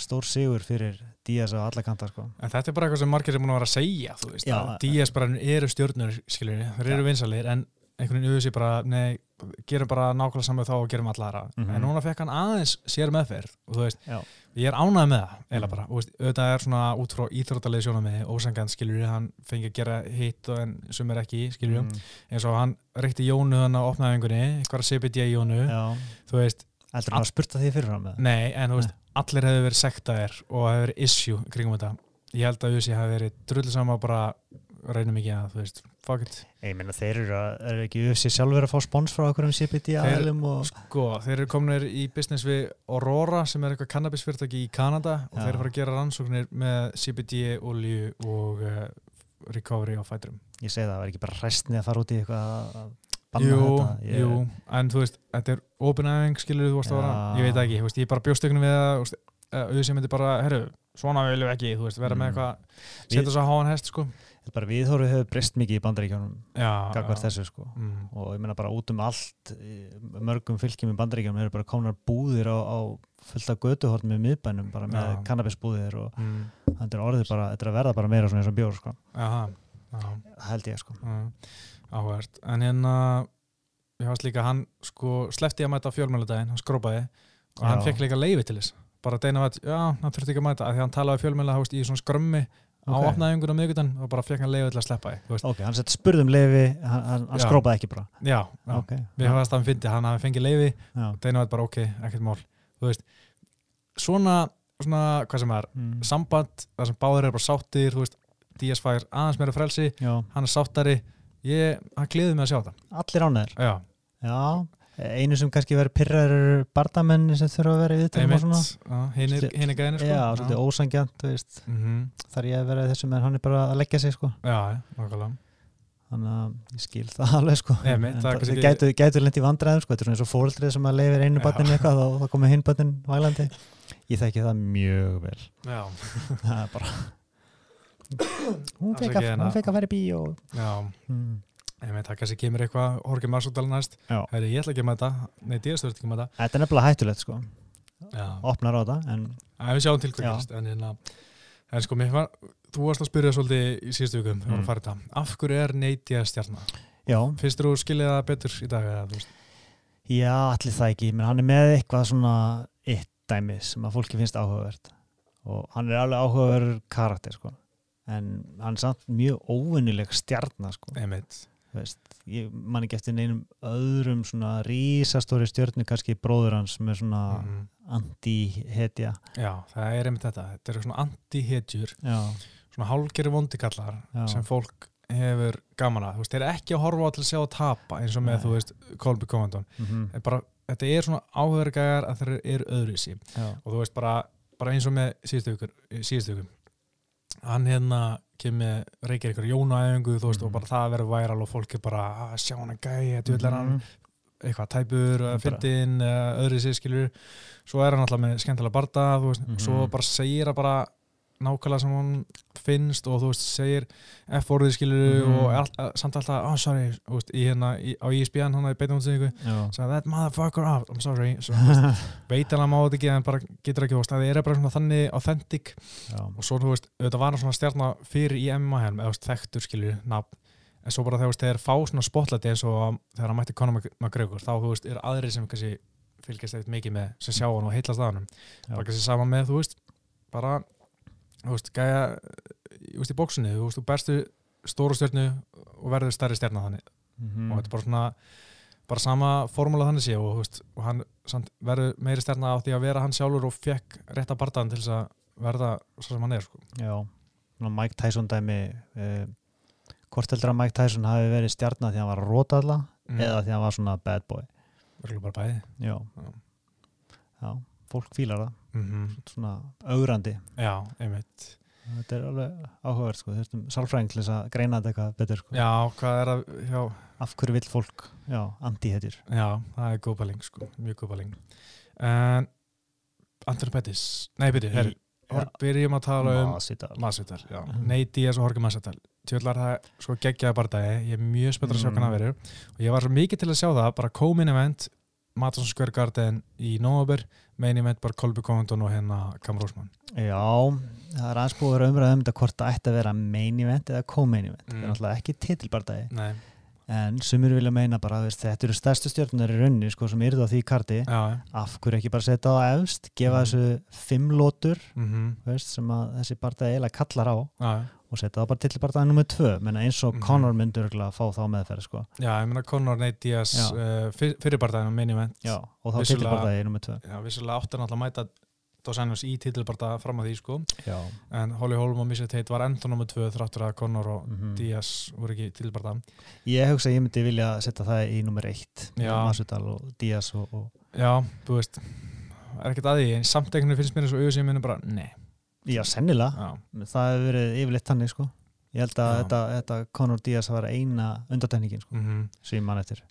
stór sigur fyrir Díaz á alla kantar sko. En þetta er bara eitthvað sem margir er búin að vera að segja Já. Díaz bara eru stjórnur skilur, þeir eru vinsalir en einhvern veginn auðvitað bara, nei, gerum bara nákvæmlega saman þá og gerum allara Mhm. en núna fekk hann aðeins sér meðferð og þú veist, Já. ég er ánægð með það eiginlega Mhm. bara, veist, auðvitað er svona út frá íþróttalegi sjónamiði, ósangand skilur hann fengi að gera hitt og en sem er ekki skilur, Mm, eins og hann reykti Jónu þannig á opnaðingunni, eitthvað CBD Jónu já, þú veist, heldur hann að spurta því fyrir hann með Nei, en þú veist, allir hefur verið sektaðir og hefur verið issue kringum þetta. Ég held að Jussi hefur verið að bara reynum ekki að, þú veist, fuck it. Ég meina þeir eru, að, eru ekki UFC sjálfur að fá spons frá okkur um CBD Þeir- aðlum og Sko, þeir eru kominir í business við Aurora sem er eitthvað cannabisfyrirtæki í Kanada og Já. þeir eru að fara að gera rannsóknir með CBD, olju og uh, recovery á fæturum ég segi það, það er ekki bara hræstni að fara út í eitthvað að að banna Jú, þetta. Ég, jú, en þú veist, þetta er open æfing, skilur þú varst að vera ég veit það ekki, veist, ég bara bjóst ykkur við að veist, uh, Jussi myndi bara, herru, svona viljum ekki, þú veist, vera með Mm. eitthvað setja svo háan hest, sko bara viðhóru hefur breyst mikið í bandaríkjónum já. þessu sko Mm. og ég meina bara út um allt í mörgum fylgjum í bandaríkjónum eru bara komnar búðir á, á fullt af götuhort með miðbænum bara með Já. kannabisbúðir og Mm. þetta er orðið bara, þetta er að verða bara meira svona eins og bjór sko, Aha, já, held ég sko já, áhverst en hérna ég varst líka, hann sko slefti að mæta á fjölmjöldaginn, hann skrópaði og hann Já. fekk líka leiði til þess bara deina veit, já, hann þurfti ekki að mæta af því að hann talaði fjölmjölda, í svona skrömmi á Ok. opnaðingun á miðgutan og bara fekk hann leiði til að sleppa því, ok, hann sett spurðum leifi hann, hann, skrópaði ekki bara. Já, já. ok, við hafðast að hann fyndi, hann hafi fengið leiði deina veit bara, ok, ekkert mál. Þú veist, svona svona, hvað sem er, Mm. samband þar sem báðir eru bara sáttir, þú veist Díaz fær aðeins meira frelsi, já, hann er sáttari. Ég, hann gleði mig að sjá þetta allir ánæður já, Já, einu sem kannski verið pyrrar eru bardamenni sem þurfa að vera í og svona. hinn er, gæðinir sko Já, svolítið ósangjant, veist, Mhm. þar ég að vera í þessu, en hann er bara að leggja sig, sko. já, nákvæmlega Þannig að ég skil það *laughs* alveg, sko. Einmitt, En það gætu, gætu lent í vandræðum, sko, þetta er svona eins og fóreldrið sem að leifir einu Já. barninu eitthvað, þá, þá komið hinn barnin vælandi. Ég þekki það mjög vel. já, Það er bara... *laughs* hún fekk að, að vera í bíó. já, Hmm. Ég veit, það kannski kemur eitthvað Horki Marsúdal næst. Heri, ég ætla að mæta nei, Díaz þurft ekki að mæta Þetta er nefnilega hættulegt, sko. já, Opnar á þetta, en við sjáum til hvað gerist en, hérna, en sko, var þú varst að spyrja svolítið í síðustu vikum Mm. að fara þetta, af hverju er neyti að stjarna já, finnst þú skiljið það betur í dag eða? Já, allir það ekki, menn hann er með eitthvað svona eitt dæmi sem að fólki finnst áhugavert og hann er alveg áhugaverður karakter sko. en hann er samt mjög óvinnileg stjarnar sko. einmitt, Veist, ég man ekki eftir neinum öðrum svona rísastóri stjörnu kannski bróður hans með svona Mhm. anti-hetja. Já, það er einmitt þetta. Þetta eru svona anti-hetjur svona hálgeri vondikallar Já. sem fólk hefur gaman að, þú veist, þeir eru ekki að horfa til að sjá að tapa eins og með, Nei. þú veist, Colby Covington. Mm En bara, þetta er svona áhugavergægar að þeir eru öðruvísi. Já, og þú veist bara, bara eins og með síðustu vikum hann hérna kemur reykir ykkur jónaæfingu, þú veist, Mhm. og bara það verður væral og fólk er bara að sjá hann að gæja, djöðlar hann Mhm. eitthvað tæpur, fyndin öðru sér skilur, svo er hann alltaf með skemmtilega barda, þú veist, Mhm. svo bara segir að bara nákvæmlega sem hún finnst og þú veist, segir F-orðið skilur mm. og all, samt alltaf, oh sorry veist, í hérna, í, á ISBN hann að beita hún sig sagði that motherfucker off, I'm sorry so, veist, *laughs* veit hann að má þetta ekki en bara getur ekki, það er bara svona þannig authentic. Já. og svo þú veist, þetta var svona stjarnar fyrir í MMA hérna, eða þekktur skilur, nafn. En svo bara þegar þeir fá svona spotlæti eins og þegar hann mætti Conor McGregor þá þú veist, er aðri sem kannski fylgjast eitthvað mikið með sem sjá hann og heitlast að hann bara kannski sama með, þú veist bara, þú veist, gæja þú veist, í bóksunni, þú veist, þú berstu stóru stjórnu og verður stærri stjárna þannig mm -hmm. og þetta er bara svona bara sama formúla þannig sé og, veist, og hann verður meiri stjárna á því að vera hann sjálfur og fekk rétt að bartaðan til þess að verða svo sem hann er sko. Já, Mike Tyson dæmi eh, hvort heldur að Mike Tyson hafi verið stjárna því að hann var rótalla mm. eða því að hann var svona bad boy Verður bara bæði Já, já. já fólk fílar það mm -hmm. svona augrandi Já, einmitt. Þetta er alveg áhugavert sko, þurftum þess að greina þetta eitthvað betur sko. Já, hvað er að já. Af hverju vil fólk, já, anti-hetjur? Já, það er góð bæling sko, mjög góð bæling En Anton Pettis, nei byrju, herri. Byrjum að tala um Masvidal. Mhm. Nei Díaz og Jorge Masvidal. Tjóðlar það sko geggjaði bardagi. Ég er mjög spöld að sjá hvernig það verður. Og ég var svo mikið til að sjá það, bara komin event Madison Square Garden í nógabur main event bara Colby Covington og hérna Cam Rosman Já, það er aðeins búið að vera umræðið um þetta hvort það ætti að vera main event eða co-main event, mm. það er náttúrulega ekki titilbardagi en sumir vilja meina bara veist, þetta eru stærstu stjórnunar í raunni sko, sem eru það því karti Já. af hverju ekki bara setja það á efst gefa mm. þessu fimm lótur mm -hmm. veist, sem þessi bardagi eiginlega kallar á Já og setja það bara til bara það nummið tvö eins og mm -hmm. Conor myndur að fá þá meðferð sko. Já, ég menna Conor Nate Diaz uh, fyr, fyrirbartæðinu minn í vend Já, og þá titilbartæði nummið tvö Já, áttan alltaf að mæta Dos Anjos í titilbartæða fram að því sko Já. en Holly Holm og Missy Tate var enda nummið tvö þráttur að Conor og mm -hmm. Diaz voru ekki titilbartæða Ég hugsa að ég myndi vilja setja það í nummer eitt Masudal og Diaz og, og... Já, þú veist er ekkert að því, samt ekkert finnst mér eins og auðvitað sem ég myndi bara, nei Já, sennilega. Já. Það hefur verið yfirleitt tannig sko. Ég held að þetta, þetta Conor Díaz var eina undatæningin sko, mm -hmm. sem mann eftir.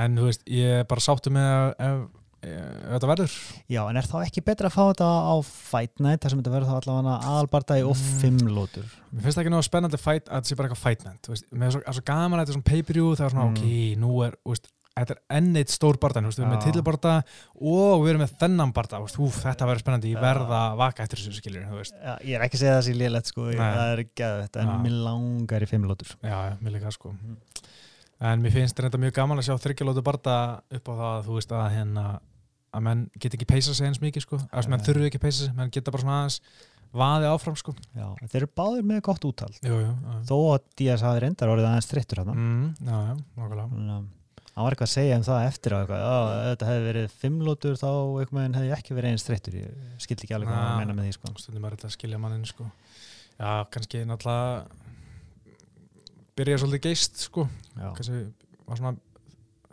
En þú veist, ég er bara sáttu með ef, ef þetta verður. Já, en er þá ekki betra að fá þetta á Fight Night þar sem þetta verður þá allavega aðalbardagi og mm. fimm lótur? Mér finnst það ekki náttúrulega spennandi fight, að þetta sé bara eitthvað Fight Night. Mér finnst það svo gaman að þetta er svona pay-per-view það er svona, mm. ok, nú er, veist, þetta er enn eitt stór barndan, við erum með tilbarda og við erum með þennan barnda úf, þetta verður spennandi, ég verða að vaka eftir þessu skiljur ég er ekki að segja það sér liðlegt sko, það er ekki að þetta en mér langar í fimmlótur Já, mér líka sko. Mm. en mér finnst þetta mjög gaman að sjá þryggjulótu barnda upp á það þú veist að hérna að menn get ekki peisa sig eins mikið sko. Að menn þurfu ekki peisa sig, menn geta bara svona aðeins vaði áfram sko. Já, þeir eru báðir með gott úttald þó að Díaz hafi reyndar orðið aðeins strittur mm, Já, já, nokkulega hann var eitthvað að segja um það eftir á eitthvað, að þetta hefði verið fimmlótur þá eitthvað hefði ekki verið einn streyttur ég skildi ekki alveg hvað hann meina með því sko. stundum er þetta að skilja manninu sko. já, kannski náttúrulega byrja svolítið geist sko kannski var svona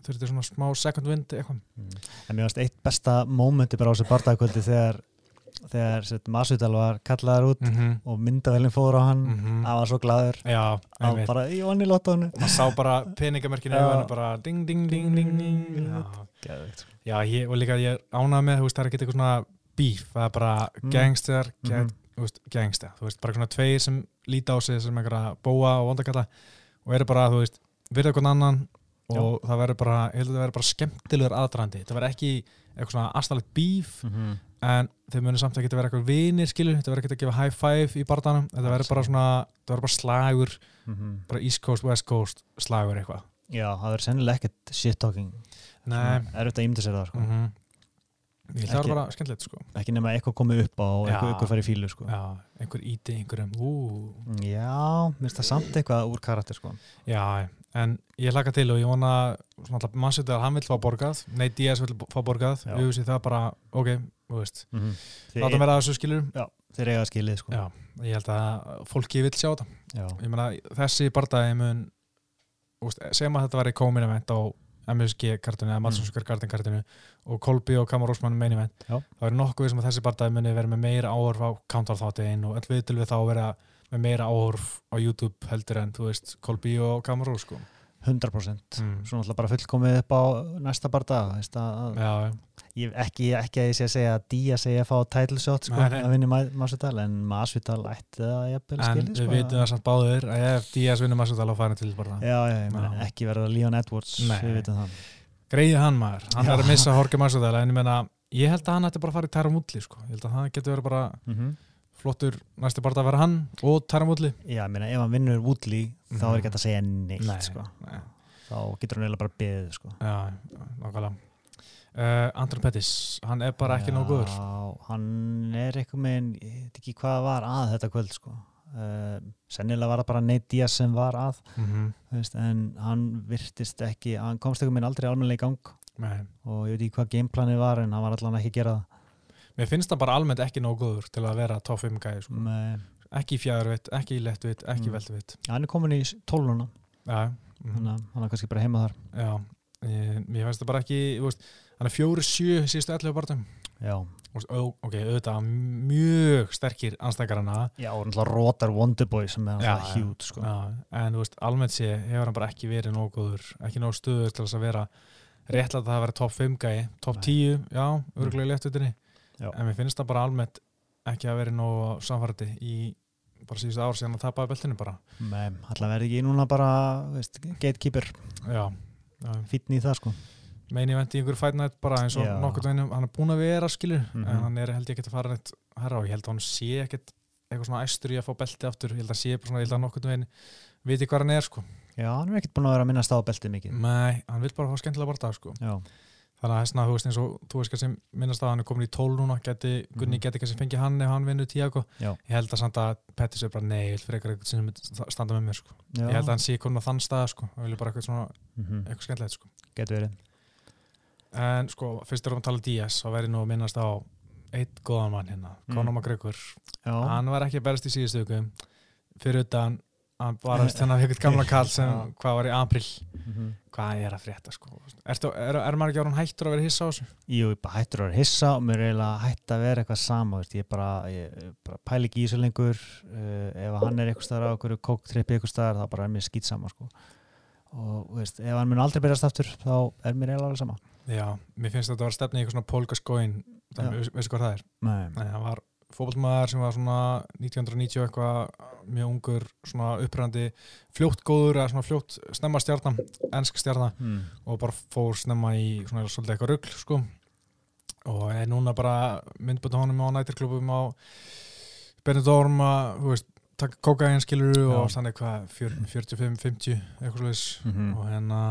þurfti svona smá second wind eitthvað mm. en mér varst eitt besta mómenti bara á þessu bardagkvöldi þegar þegar Masvidal var kallaður út mm -hmm. og myndavælinn fór á hann mm -hmm. var svo gladur á bara í onni lottónu maður sá bara peningamörkinu og bara ding ding ding ding, ding. Já. Já, ég, og líka ég ánað með veist, það er ekki eitthvað svona bíf það er bara mm. gangster mm -hmm. gangster, þú veist, bara svona tveir sem líti á sig sem eitthvað bóa og vondakalla og eru bara, þú veist, virða eitthvað annan og Já. það verður bara, ég held að það verður bara skemmtilegur aðdrandi, það verður ekki eitthvað svona aðstæðilegt bíf mhm en þeir munu samt að geta verið eitthvað vinir skilur, þetta verður ekki að gefa high five í barndanum, þetta verður bara svona þetta verður bara slagur, mm -hmm. bara east coast, west coast slagur eitthvað Já, það verður sennilega ekkert shit talking er auðvitað ímyndið sér það sko. mm -hmm. Ég það var bara skemmtilegt sko. Ekki nema eitthvað komið upp á og einhver farið fílu sko. Já, einhver íti, einhverjum sko. En ég hlaka til og ég vona maður að hann vil fá borgað Nei, DS vil fá borgað, við veist það bara ok, mm -hmm. láta mér að þessu skilur já, þeir eiga skilið sko. já, ég held að fólki vil sjá þetta. Mena, þessi barndagi mun segjum að þetta var í komin event á MSG-kartinu eða Madsonskar-kartinu og Kolby og Kamar Rósmann meini event. Þá er nokkuð sem að þessi barndagi muni verið með meira áhörf á counterþáttin og öll viðtil við þá verið með meira áhörf á YouTube heldur en þú veist Kolby og Kamar Rós sko 100% mm. svo náttúrulega bara fullkomið upp á næsta barða ekki, ekki að ég sé að segja að Díaz segja að fá title shot sko, að vinna Masvidal en Masvidal ætti það jafnvel en skildi, við sko, vitum það samt báður að ef Díaz vinnur Masvidal á fæna til barða já, já, já. ekki verða Leon Edwards greiði hann maður. Hann er að missa Jorge Masvidal en ég menna ég held að hann ætti bara að fara í tæra mútli sko. ég held að það getur verið bara mm -hmm flottur næstu bara að vera hann og Tæra Woodley Já, ég meina, ef hann vinnur Woodley mm -hmm. þá er ekki hægt að segja neitt nei, sko. nei. þá getur hann eiginlega bara beðið sko. Já, nákvæmlega uh, Andrun Pettis, hann er bara ekki nóg góður hann er eitthvað með ég veit ekki hvað var að þetta kvöld sko uh, sennilega var það bara Nate Diaz sem var að mm -hmm. veist, en hann virtist ekki hann komst eitthvað með aldrei almenlega í gang nei. og ég veit ekki hvað gameplanið var en hann var allavega ekki að gera það Mér finnst það bara almennt ekki nóg góður til að vera top 5 gæði sko. ekki í fjæðarvitt, ekki í lettvitt, ekki í mm. veldvitt ja, Hann er komin í tóluna ja, mm. hann, hann er kannski bara heima þar Já, ég, ég finnst það bara ekki veist, hann er fjóri sjö síðustu 11 barndum Já Ok, auðvitað mjög sterkir anstækarana Já, og náttúrulega Rotar Wonderboy sem er alltaf hjút sko. En veist, almennt sé hefur hann bara ekki verið nóg góður ekki nóg stuður til að vera réttlega að það vera top 5 gæði top Nei. 10, já, örgulega í lettvitinni Já. en mér finnst það bara almennt ekki að vera nógu samfærdi í bara síðustu ár síðan að tapa beltinu bara. Nei, alltaf verði ekki núna bara veist, gatekeeper. Fítni í það sko. Meini vendi í einhverju fætnætt bara eins og nokkur veginn hann er búin að vera skilur mm -hmm. en hann er held ég ekki að fara neitt herra og ég held að hann sé ekkert eitthvað svona æstur í að fá belti aftur. Ég held að sé svona, ég held að nokkur veginn viti hvað hann er sko. Já, hann er ekkert búin að vera að minnast á belti mikið. Nei, hann vil bara fá skemmtilega borta sko. Já Þannig að þessna, þú veist eins og þú veist kannski minnast að hann er komin í tól núna, geti, mm. Gunni geti kannski fengið hann ef hann vinnur Tiago. Já. Ég held að samt að Pettis er bara neil fyrir eitthvað sem standa með mér sko. Já. Ég held að hann sé komin á þann stað sko og vilja bara eitthvað svona, mm -hmm. eitthvað skemmtilegt sko. Getur verið. En sko, fyrst er það að tala Díaz og verið nú að minnast á eitt góðan mann hérna, mm. Conor McGregor. Hann var ekki berst í síðustu viku fyrir utan hann var að þennan eitthvað gamla kall sem hvað var í april mm -hmm. hvað er að frétta sko Ertu, er, er maður ekki árun hættur að vera hissa á þessu? Jú, ég bara hættur að vera hissa og mér er eiginlega hætt að vera eitthvað sama veist. ég bara, bara pæli ekki í þessu lengur uh, ef hann er eitthvað starf á okkur kóktrippi eitthvað starf, þá bara er mér skýt sama sko. og veist, ef hann mun aldrei byrjast aftur, þá er mér eiginlega sama Já, mér finnst þetta að vera stefni í eitthvað svona polkaskóin, veistu hvað það er? Nei, Nei það var fókbaltmaður sem var svona 1990 eitthvað mjög ungur svona uppröndi fljótt góður eða svona fljótt snemma stjarnan, ennsk stjarnan mm. og bara fór snemma í svona svolítið eitthvað ruggl sko og er núna bara myndbötu honum á nættirklubum á Benidorm að, þú veist, taka kokain skiluru Já. og þannig eitthvað 45-50 eitthvað slúðis mm -hmm. og hérna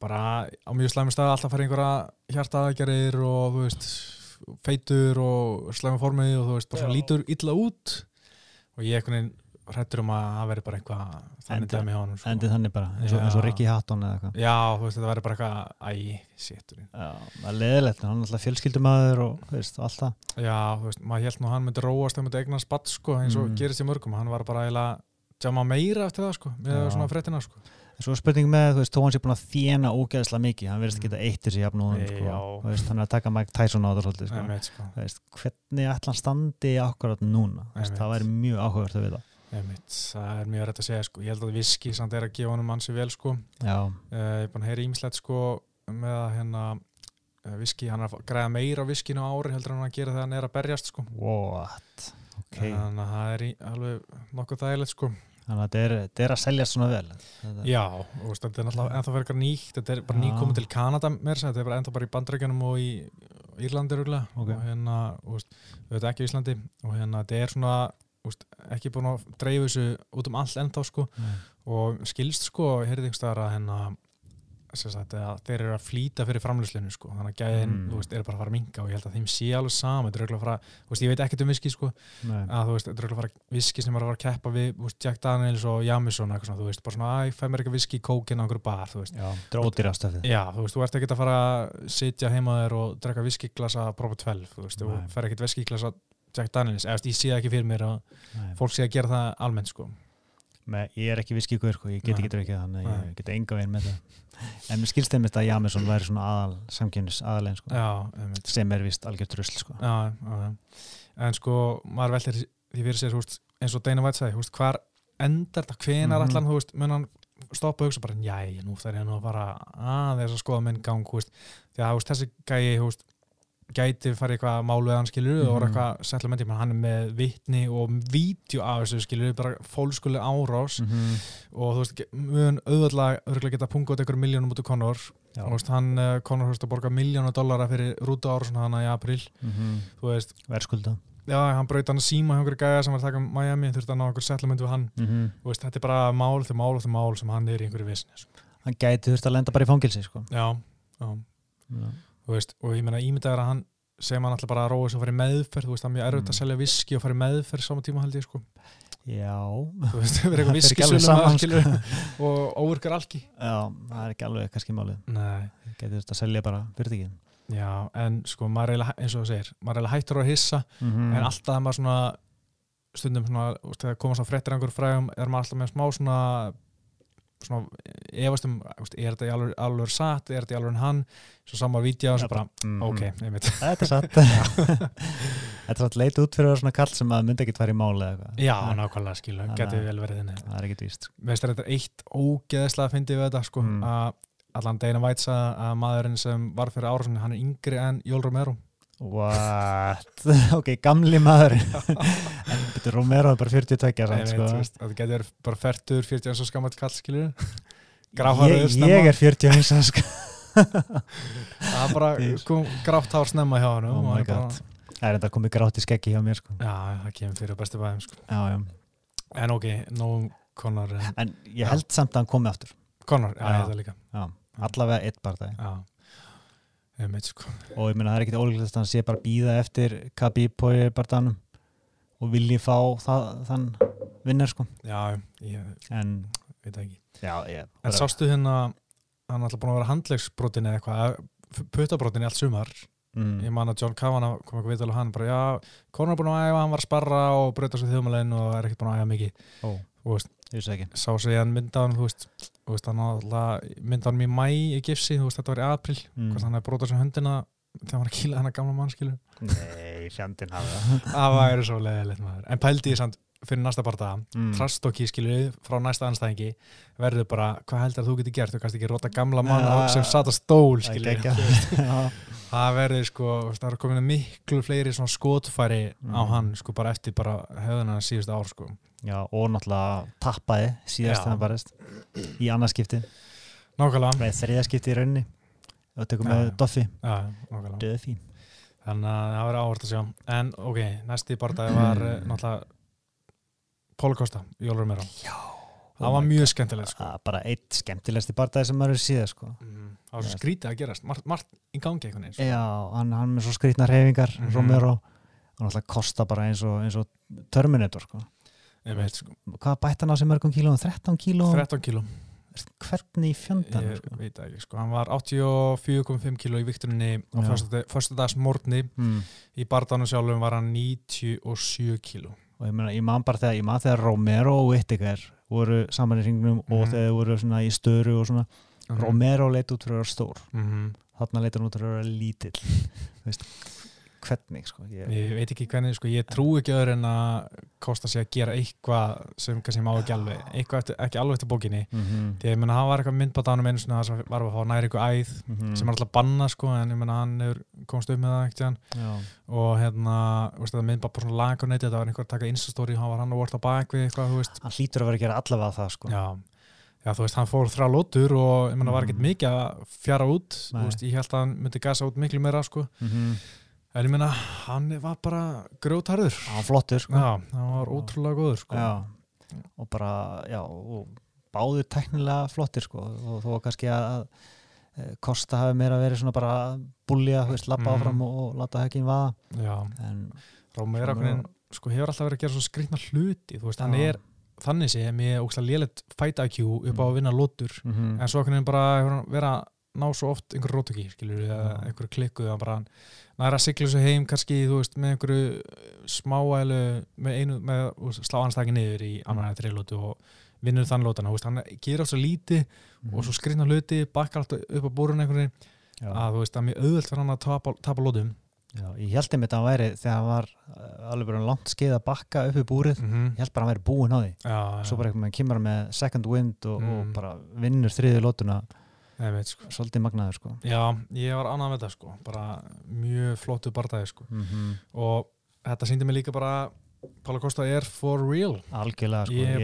bara á mjög slæmi stað alltaf fara einhverja hjartaðagerir og þú veist feitur og slæma formið og þú veist, bara svona lítur illa út og ég ekkert hrættur um að það veri bara eitthvað þannig dæmi á hann sko. Endið þannig bara, eins og, eins og Ricky Hatton eða eitthvað Já, þú veist, þetta veri bara eitthvað æg, séttur Já, það er leðilegt, hann er alltaf fjölskyldumæður og þú veist, allt það Já, þú veist, maður held nú hann myndi róast þegar myndi egna spatt sko, eins og mm. gerist í mörgum hann var bara eiginlega tjáma meira eftir það sko, með Já. svona frettina sko Svo spurning með, þú veist, þó hans er búin að þjena ógeðslega mikið, hann verðist að eittir sér jafn og sko, veist, hann er að taka Mike Tyson á það svolítið, sko. Meit, sko. Veist, hvernig ætla hann standi akkurat núna, veist, það væri mjög áhugavert að vita. Meit, það er mjög rætt að segja, sko, ég held að Viski samt er að gefa hann um hansi vel, sko, uh, ég er búin að heyra ímislegt, sko, með að hérna uh, Viski, hann er að græða meira á Viskinu ári heldur hann að gera þegar hann er að berjast, sko. What? Okay. Þannig að það er í, alveg nokkuð þægilegt, sko. Þannig að þetta er að selja svona vel þetta. Já, og þetta er náttúrulega ennþá verið eitthvað nýtt, þetta er bara nýkominn til Kanada mér, þetta er bara ennþá bara í bandrækjunum og í Írlandi rúglega okay. og hérna, þetta er ekki í Íslandi og hérna þetta er svona úst, ekki búin að dreifu þessu út um all ennþá sko Nei. og skilst sko, heyrðið einhverstaðar að hérna Sagt, þeir eru að flýta fyrir framlöslinu sko. þannig að gæðin mm. veist, er bara að fara að minga og ég held að þeim sé alveg saman veist, ég veit ekkert um viski sko. að er fara viski sem er að fara að keppa við veist, Jack Daniels og Jamison þú veist, bara svona, að ég fæ mér ekki viski í kókin á einhverju bar dróðir já, þú veist, þú ert ekki að fara að sitja heima þér og drekka viskiglasa propa 12, þú veist, þú fer ekkert viskiglasa Jack Daniels, eða ég sé ekki fyrir mér að fólk sé að gera það almennt sko. Með, ég er ekki viskíkur, sko. ég get ekki drukkið þannig að ég get enga veginn með það en mér skilst þeim að Jamesson væri svona aðal samkynnis aðalegin sko. sem er vist algjört rusl sko. já, já, en sko maður veldir því fyrir sér húst, eins og Dana White sagði hvar endar þetta, hvenar mm -hmm. allan mun hann stoppa og hugsa bara, já, nú þarf ég nú að fara aðeins að skoða minn gang veist, því að veist, þessi gæi veist, gæti farið eitthvað máluð hann skilur mm -hmm. og mhm. eitthvað settlementi, hann er með vittni og vídeo af þessu skilur bara fólkskuleg árás mm -hmm. og þú veist, mjög auðvitað geta punga út einhverjum miljónum út af Conor Já. og veist, hann, eh, Conor höfst að borga miljónu dollara fyrir rúta ára hann í april mm -hmm. þú veist verðskulda Já, hann brauði hann að síma hjá einhverju gæja sem var að taka Miami, þurfti að ná einhverju settlement við hann mhm. veist, þetta er bara mál til mál til mál sem hann er í einhverju vissin Hann gæti þurfti að lenda bara í fangilsi sko. Já, já. já veist, og ég meina ímyndaður að hann segja maður alltaf bara að fara í meðferð þú veist, það er mjög erfitt mm. að selja viski og fara í meðferð saman tíma held ég sko. Já. Þú veist, það verður *laughs* eitthvað viski og óurkar algi Já, það er ekki alveg kannski málið. Nei. Getur þetta að selja bara fyrirtíkin Já, en sko, maður er eins og það segir maður er hættur að hissa mm -hmm. en alltaf það maður svona stundum svona, þegar komast á frettir einhver fræðum er maður alltaf með smá svona svona, efast um er þetta alveg, alveg satt, er þetta alveg hann svo saman vítja og svo bara mm, ok, ég veit *laughs* Þetta er satt. Þetta er satt leit út fyrir svona kall sem að myndi ekki tværi máli eða Já, nákvæmlega, skilu, getur vel verið þinni Það er ekkit víst. Veist þetta er eitt ógeðslega að fyndi við þetta sko, mm. að allan Deina Væts að maðurinn sem var fyrir ára hann er yngri en Jól Romero What? *laughs* ok, gamli maður. *laughs* En betur Romero er bara 42 Nei, sko. veit, það getur bara færtur 40 eins og skammalt kall skilur ég, ég er 40 eins og skammalt það er bara kom, grátt hár snemma hjá hann oh það er enda komið grátt í skeggi hjá mér sko. já, það kemur fyrir bestu bæðum sko. já, já. en ok, nógum Conor en, ég held samt að hann komi aftur. Conor, já, ég held það líka. Allavega eitt barndagi já Sko. og ég meina það er ekkit ólíklegt að hann sé bara býða eftir Khabib barndanum og vilji fá það, þann vinnar sko. Já, ég en, veit ekki. Já, ég, En sástu hérna hann alltaf búin að vera handlegsbrotin eða eitthvað puttabrotin í allt sumar. Mm. ég man að John Kavanagh kom ekki að vita hann bara já, Conor er búin að æfa, hann var að sparra og bröta svo þjóðmælegin og er ekkert búin að æfa mikið. Ó, og veist, sé ekki. Sá sig hann mynda hann, þú veist mynda hann í mæ í gifsi, þú veist þetta var í april mm. hvort hann hefði brótað sem hundina þegar hann var að kýla hann að gamla mann skilu Nei, fjandinn hafa það. Væri svo leiðilegt maður. En pældi ég samt fyrir næsta barnda mm. trastokki skilu frá næsta anstæðingi verður bara, hvað heldur að þú getur gert? Þú kannst ekki róta gamla mann ja, sem sata stól skilu *laughs* það verður sko, það er komin miklu fleiri svona skotfæri mm. á hann sko bara eftir bara höfðuna síðustu ár sko. Já, og náttúrulega tappaði síðast þannig barist í annarskipti Nákvæmlega. Þriðaskipti í rauninni. Og tökum með Doffi. Döfi Þannig að það var áhört að sjá. En ok, næsti barndagi var mm. *clears throat* náttúrulega Póla Kosta, Jólur Mero Já Það var mjög skemmtilegt sko. Bara eitt skemmtilegst í barndagi sem maður er síðan sko. mm. Það var svo skrítið að gerast margt, margt í gangi eitthvað neins sko. Já, hann, hann með svo skrítna reyfingar mm -hmm. Og náttúrulega Kosta bara eins og, eins og Terminator sko veit, sko. Hvað bætt hann á sig mörgum kílóum? 13 kílóum? 13 kílóum Hvernig fjöndan? Ég sko? veit ekki, sko. hann var 84,5 kíló í vikturinni á förstu dags morgni mm. í barndanum sjálfum var hann 97 kíló og ég, meina, ég man bara þegar, ég man þegar Romero og Whittaker voru saman í ringnum mm. og mhm. þegar voru svona í störu og svona mm. Romero leitt út fyrir að vera stór -hmm. þarna leitt hann út fyrir að vera lítill *laughs* hvernig sko. ég... ég veit ekki hvernig, sko. ég trú ekki öðru en að kosta sig að gera eitthvað sem kannski má ekki alveg eitthvað eftir, ekki alveg eftir bókinni mm -hmm. því að ég menna, hann var eitthvað myndbátanum einu svona sem var að fá næri ykkur æð mm -hmm. sem er alltaf banna sko, en ég menna, hann er komst upp með það ekkert og hérna, veist, það myndbát bara svona laga á neti, það var einhver að taka instastóri hann var hann og vort á bakvið eitthvað, hann hlýtur að vera að gera allavega það sko. já Já, þú veist, hann fór þrjá lótur og ég menna, var ekkert mm. mikið að fjara út, veist, ég held að hann myndi gasa út miklu meira, sko. Mm -hmm. En ég meina, hann var bara grjótarður. Hann var flottur, sko. Já, hann var ótrúlega góður, sko. Já, og bara, já, og báður teknilega flottir, sko. Og þó kannski að, að eh, Kosta hafi meira verið svona bara búlja, þú veist, lappa mm. áfram og, og láta höggin vaða. Já, Rómur Rákunin, sko, hefur alltaf verið að gera svona skrikna hluti, þú veist, já. hann er þannig sem ég ógst að lélet fæta IQ upp á að vinna lótur, mm -hmm. en svo hann bara hefur verið að ná svo oft einhverju rótöki, skilur, eða einhverju klikku, það bara hann næra að sigla þessu heim kannski, þú veist, með einhverju smáælu, með einu, með slá anstæki niður í annan eða þreylótu og vinnur þann lótana, þú veist, hann gerir alltaf líti mm. og svo skrifna hluti, bakkar alltaf upp á búrun einhverju, að þú veist, það er mjög auðvöld fyrir hann að tapa, tapa lótum Já, ég held einmitt að hann væri þegar hann var uh, alveg bara langt skeið að bakka upp í búrið, mm -hmm. ég held bara að hann væri búin á því. Já, svo bara einhvern veginn hann með second wind og, Mm. og bara vinnur þriði lótuna veit, sko. svolítið magnaður sko. Já, ég var annað með þetta sko. Bara mjög flottu bardagi sko. Mm -hmm. og þetta síndi mig líka bara Pála Kosta er for real. Algjörlega sko. Ég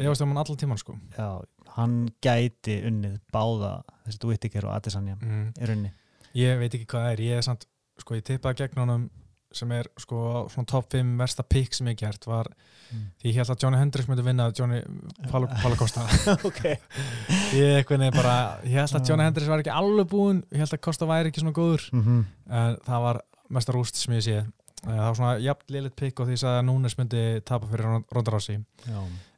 ég veist um hann allan tíman sko. Já, hann gæti unnið báða þessi Dwittiger og Adesanya mm. er unni ég veit ekki hvað það er, ég er samt sko ég tippaði gegn honum sem er sko svona top 5 versta pick sem ég gert var Mm. því ég held að Johnny Hendricks myndi vinna Johnny Pála Kosta *laughs* ok *laughs* ég eitthvað nefn bara, ég held að Johnny Hendricks var ekki alveg búinn, ég held að Kosta væri ekki svona góður. Mm -hmm. en það var mesta rúst sem ég sé. Það var svona jafn liðleitt pikk og því að Núnes myndi tapa fyrir Rondarási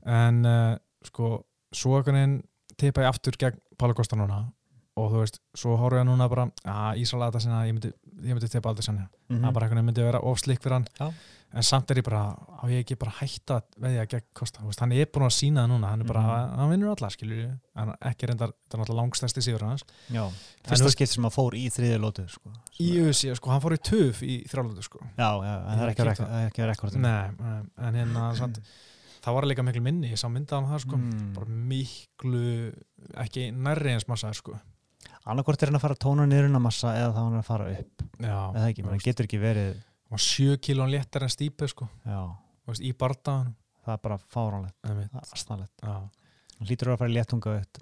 en uh, sko svo einhvern tippa ég aftur gegn Pála Kosta núna. Og þú veist, svo horfum ég núna bara að Ísrael að það sinna, ég myndi, ég myndi tippa aldrei sann mm það bara einhvern veginn myndi vera ofslik fyrir hann Já. en samt er ég bara, á ég ekki bara hætta að veðja gegn Kosta, þú veist, hann er búin að sína það núna hann er bara, Mhm. hann vinnur alla, skilur hann ekki reyndar, þetta er náttúrulega langstæsti sigur hans já. Fyrsta skipt sem að fór í þriði lótu sko. í UFC, sko, hann fór í töf í þrjálflötu, sko já, já, en það er ekki, að á- það er ekki að rekordum Nei, en hérna *clears throat* samt, það var líka miklu minni, ég sá myndaðan það sko, mm. bara miklu ekki nærri eins massa sko. Annarkort er hann að fara tóna niður en að massa eða þá er hann að fara upp. Já, eða ekki, menn, hann getur ekki verið og sjö kílón léttar en stípi sko, já, veist, í bardaðan það er bara fáránlegt, Já, aðstæðanlegt já, hann hlýtur að fara í léttunga upp.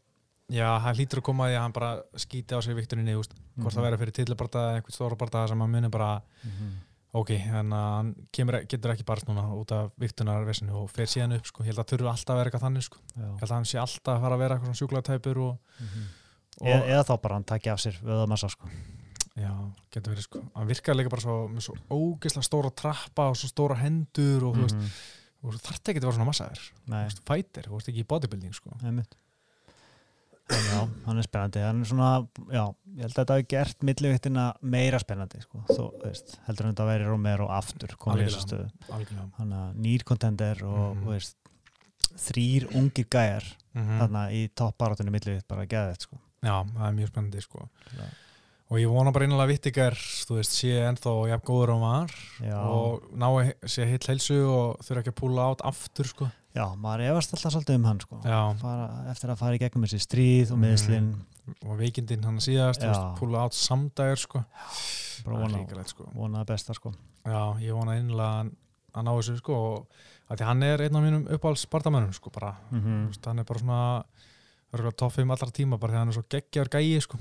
Já, hann hlýtur að koma að því að hann bara skíti á sig viktuninni, þú veist, hvort Mhm. það verður fyrir tillibardaða einhvern stóra bardaða sem hann munir bara Mhm. ok, en að hann kemur, getur ekki barst núna út af viktunarvesinu og fer síðan upp sko, ég held að þurfu alltaf að vera eitthvað þannig sko, Já. ég held að hann sé alltaf að fara að vera eitthvað svona sjúklatæpur og, og eða, eða þá bara hann takja af sér vöðamassa sko. Já, getur verið sko hann virkar líka bara svo, með svo ógeðslega stóra trappa og svo stóra hendur og þú veist, Mhm. og þú þarft ekki að vera svona massaður Nei, þú veist, fighter, þú veist ekki í bodybuilding sko einmitt En já, hann er spennandi hann er svona, já, ég held að þetta hafi gert milliviktina meira spennandi sko. Þú veist, heldur en þetta væri Romero aftur komið í þessu stöðu algjörlega hann að nýr kontender og Mhm. þú veist, þrýr ungir gæjar mm þarna í toppbaratunni millivikt bara geðið sko. Já, það er mjög spennandi sko Já. og ég vona bara einlega vittikar þú veist, sé ennþá jafn góður á var Já, og ná að sé hitt heilsu og þurfa ekki að púla át aftur sko já, maður efast alltaf svolítið um hann sko. Fara, eftir að fara í gegnum þessi stríð og Mhm. meðslinn og veikindin hann síðast, þú veist, púla át samdægur sko bara vona, sko. vona besta sko. Já, ég vona einlega að, ná þessu sko og að því hann er einn af mínum uppáhalds spartamönnum sko bara, mm veist, hann er bara svona örgulega topp 5 allra tíma bara að hann er svo geggjar gæi sko.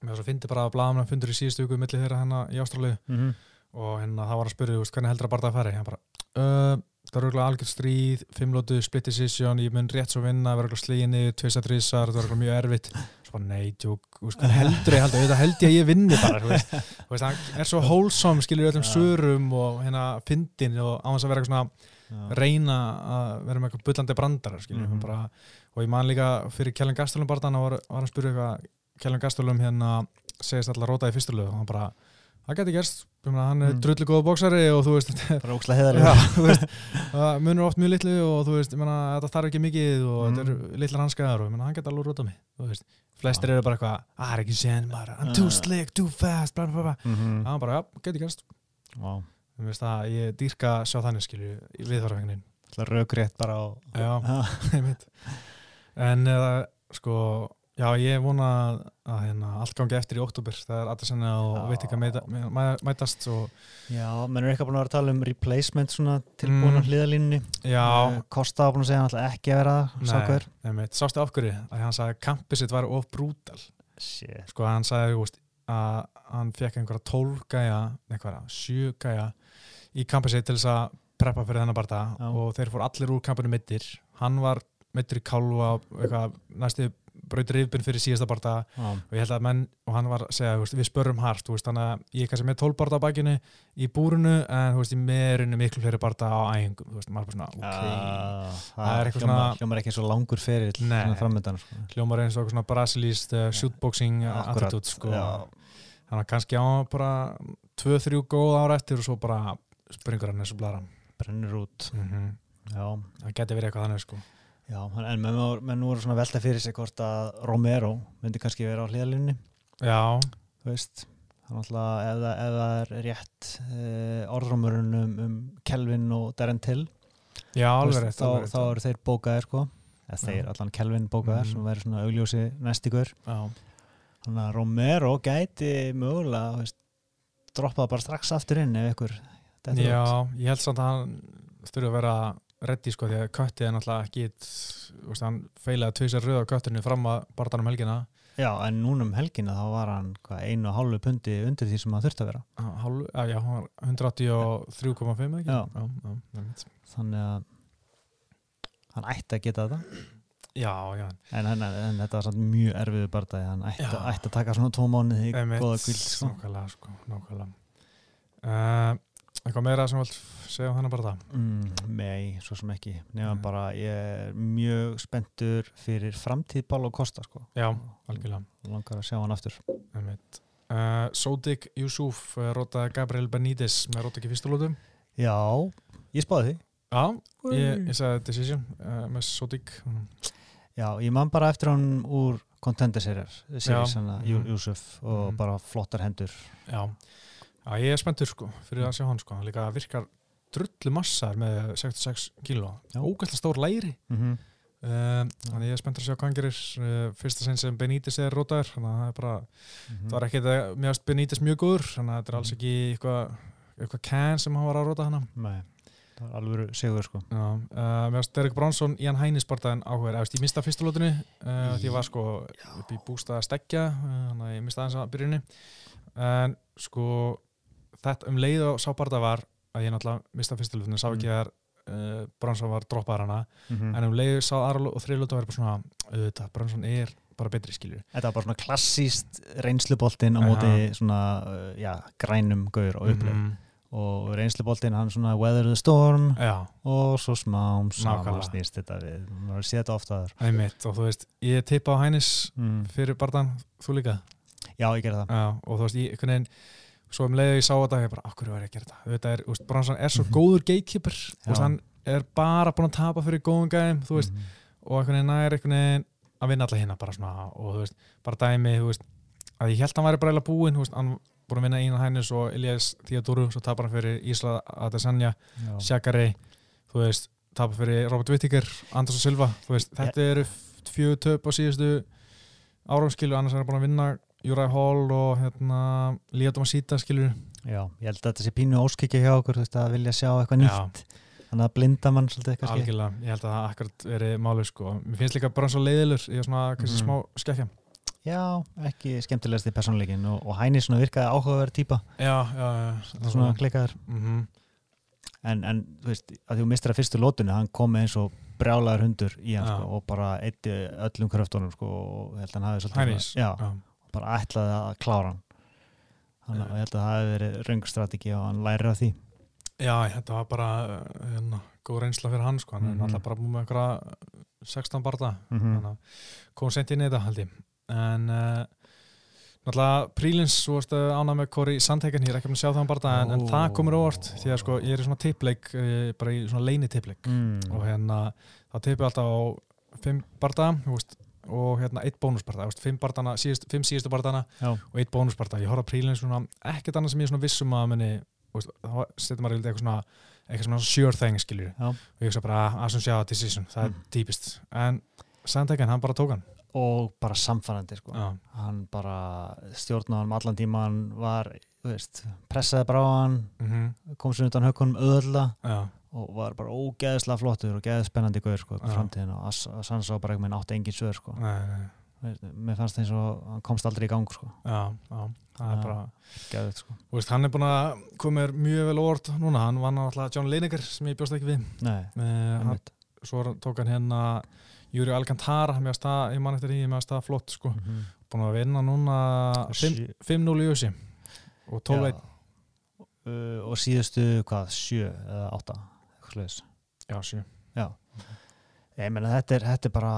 Mér fyndi bara að blaðamna fundur í síðustu viku milli þeirra hennar í Ástralíu. Mm og hérna það var að spyrja, hvernig heldur að barða að færi hann bara, uh, það er örgulega algjörð stríð fimmlótu, split decision, ég mun rétt svo vinna verður örgulega sliginni, tvisa trísar það er örgulega mjög erfitt, svo bara nei, tjók heldur ég, heldur, þetta held ég að ég vinni bara, hann er svo wholesome skilur öllum sörum og hérna fyndin og á þess að vera eitthvað svona reyna að vera með eitthvað bullandi brandara skilur, Mhm. bara, og ég man líka fyrir Kjellin Gastölum barðan var, var hann að spyrja eitthvað Kjellin Gastölum hérna segist alltaf róta í fyrstu lög. Og hann bara, það geti gerst. Ég meina, hann er Mm. drullu góða bóksari og þú veist, bara veist *laughs* það munur oft mjög litlu og þú veist, ég meina, þetta þarf ekki mikið og Mm. þetta eru litlar hanskaðar og ég meina, hann geti alveg róta mig flestir eru bara eitthvað "Ah, það er ekki sen, I'm too slick, too fast bla bla bla, mm það var bara, já, geti gerst. -hmm. Veist það, ég dýrka sjá þannig skilju í viðhorfengnin raugrétt bara á Já, Já. *laughs* einmitt En eða, sko Já, ég vona að hérna, allt gangi eftir í oktober það er Adesanya og Já. veit ekki að meita, mæ, mætast og, Já, menn er eitthvað búin að vera að tala um replacement svona tilbúin á Mm. hliðalínni Já, Kosta var búin að segja hann alltaf ekki að vera það, sá Nei. einmitt, sástu af hverju? Að hann sagði að kampið sitt var of brútal. Shit. Sko hann sagði veist, að hann fekk einhverja tólf gæja einhverja sjö gæja í kampið sitt til þess að preppa fyrir þennan Já. og þeir fór allir úr kampinu mittir hann var kálfa og eitthvað, næstu brautir yfirbyrn fyrir síðasta barða Já, og ég held að menn, og hann var að segja veist, við spörum veist, þannig að ég er kannski með tólf barða á bakinu í búrinu en veist, í meirinu miklu fleiri barða á æfingum, þú veist, maður er bara svona, ok. Já, Það er eitthvað hljómar, svona- hljómar ekki svo langur fyrir Nei. sko. hljómar eins og svona brasilíst uh, shootboxing Akkúrat, attitude, sko. Þannig að kannski á bara tvö, þrjú góð ára eftir og svo bara springur hann eins og blara brennur út. Mm Já, það geti verið eitthvað þannig sko já en menn voru, menn voru svona velta fyrir sig hvort að Romero myndi kannski vera á hliðalínni já, þú veist, þannig að ef, það er rétt uh, orðrumurinn um, um Kelvin og Darren Till Já, alveg rétt þá, þá eru þeir bókaðir sko. Eða þeir, allan Kelvin bókaðir mm. sem verður svona augljósi næstikur þannig að Romero gæti mögulega veist, droppaða bara strax aftur inn ef ykkur Já, ég held samt að hann þurfa að vera reddi sko því að köttið er náttúrulega ekki hann feilaði tvísar röða köttinu fram að barndanum helgina. Já, en núnum helgina þá var hann hva, einu og hálfu pundi undir því sem hann þurfti að vera. Hálfu, já, hann var 183,5 ekki? Já, já, já Þannig að hann ætti að geta þetta. Já, já. En, en, en þetta var samt mjög erfiðu barndagi hann ætti, ætti að taka svona tvo mánuði í goða kvild sko. Nákvæmlega, sko, nákvæmlega. Uh, Eitthvað meira sem vilt segja um þannig bara það? Mm, nei, svo sem ekki. Nefnum mm. bara ég er mjög spenntur fyrir framtíð Bál og Kosta sko. Já, algjörlega. Langar að sjá hann aftur. Uh, Sódik Júsúf uh, rótaði Gabriel Benítez með róta ekki fyrstulótum Já, ég spáði því. Já, ég, ég sagði Decision uh, með Sódik Já, ég man bara eftir hann úr Contender-serjar Júsúf og mm. bara flottar hendur. Já Já, ég er spenntur sko, fyrir að sjá hann sko, hann líka virkar drullu massar með 66 kíló, ógæðslega stór læri. Mm -hmm. uh, þannig ég er spenntur að sjá hvað hann gerir. Uh, fyrsta sen sem Benítez er rótaður, þannig að það er bara mm -hmm. það var ekki það, mjögst Benítez mjög góður þannig að þetta er alls ekki eitthvað eitthvað can sem hann var að róta hann Nei, það er alveg segur sko. Já, uh, Derek Bronsson í hann hægni spartaðin áhuga, eða ég mista fyrstulótinu því ég var sko upp í bústað að stekja þannig að ég mista þess að byrjunni. En sko þetta um leið og sáparta var að ég náttúrulega mista fyrstulutinu, sá ekki að uh, eh, Bronsson var droppaðar hana mm -hmm. en um leið sá aðra og þriðlutu var bara svona auðvitað, Bronsson er bara betri skilju Þetta var bara svona klassíst reynsluboltinn á móti svona, uh, já, grænum gaur og upplöf mm -hmm. og reynsluboltinn hann svona weather the storm já. og svo smám saman snýst þetta við, maður sé þetta ofta aðeins og þú veist, ég tippa á hænis mm. fyrir barndan, þú líka? Já, ég gerði það. Já, og þú veist, ég, einhvern veginn svo um leiðu ég sá þetta ég bara, okkur var ég að gera þetta þetta er, úst, Bronsson er svo mm -hmm. góður gatekeeper og hann er bara búin að tapa fyrir góðum gæðum, þú veist mm -hmm. og einhvern veginn er einhvern veginn að vinna alla hérna bara svona, og þú veist, bara dæmi þú veist, að ég held að hann væri bara eða búin, þú veist, hann búin að vinna einu hænus og Elias Theodoro, svo tapar hann fyrir Ísla Adesanya, Shakari þú veist, tapar fyrir Robert Whittaker Anders og Silva, þú veist, þetta eru fjög töp á síðustu áramskilu, annars er hann búin að vinna Júræði Hall og hérna Líðardóma Sýta skilur Já, ég held að þetta sé pínu óskikið hjá okkur veist, að vilja sjá eitthvað nýtt. Já. þannig að blinda mann svolítið eitthvað Algjörlega, ég held að það akkurat veri málu sko. Mér finnst líka bara svo leiðilur í svona mm. smá skekkja. Já, ekki skemmtilegast í personleikin og, og Hæni virkaði áhugaverð týpa Já, já, já Svona klikaður mm -hmm. en, en þú veist, að þú mistur að fyrstu lótunni hann kom eins og brjálaður hundur í hann sko, og bara eitti öllum kröftunum sko, og held að hann hafi svolítið Hænis, já, já bara ætlaði að klára hann. Þannig að ég held að það hefði verið röngstrategi og hann læri á því. Já, þetta var bara hérna, góð reynsla fyrir hann sko, hann mm -hmm. er alltaf bara búið með einhverja 16 barða. Mm -hmm. þannig að kom sent inn í þetta held ég. En uh, náttúrulega Prílins, þú veist ánað með Kori Sandheiken, ég er ekki með að sjá það um barða en, en það komur óvart því að sko ég er í svona tippleik, uh, bara í svona leini tippleik mm. og hérna það tippi alltaf á 5 barða, þú veist og hérna eitt bónusparta, fimm, síðust, fimm síðustu bartana Já. og eitt bónusparta ég horfa prílinn svona, ekkert annað sem ég er vissum að menni, þá setur maður eitthvað svona eitthvað svona sure thing skiljur og ég hugsa bara sjá decision það mm. er típist, en Sandhagen hann bara tók hann og bara samfærandi sko. hann bara stjórnaði hann allan tíma hann var, veist, pressaði bara á hann mm -hmm. kom sér undan hökunum öðla Já og var bara ógeðslega flottur og geðið spennandi guður sko, framtíðin og Sansa bara ekki með nátt engin sögur sko. mér fannst það eins og hann komst aldrei í gang sko. já, já, það er bara geðið sko. Veist, hann er búin að koma mjög vel orð núna, hann var náttúrulega John Lineker sem ég bjóst ekki við. Nei, uh, hann, svo tók hann hérna Júri Alcantara með að stað, ég man eftir því með að stað flott sko, mm -hmm. búin að vinna núna 5-0 í össi og 12-1 uh, og síðustu hvað, 7 eða 8 Sliðis. Já, sí. Já. Ég meina þetta er, þetta er bara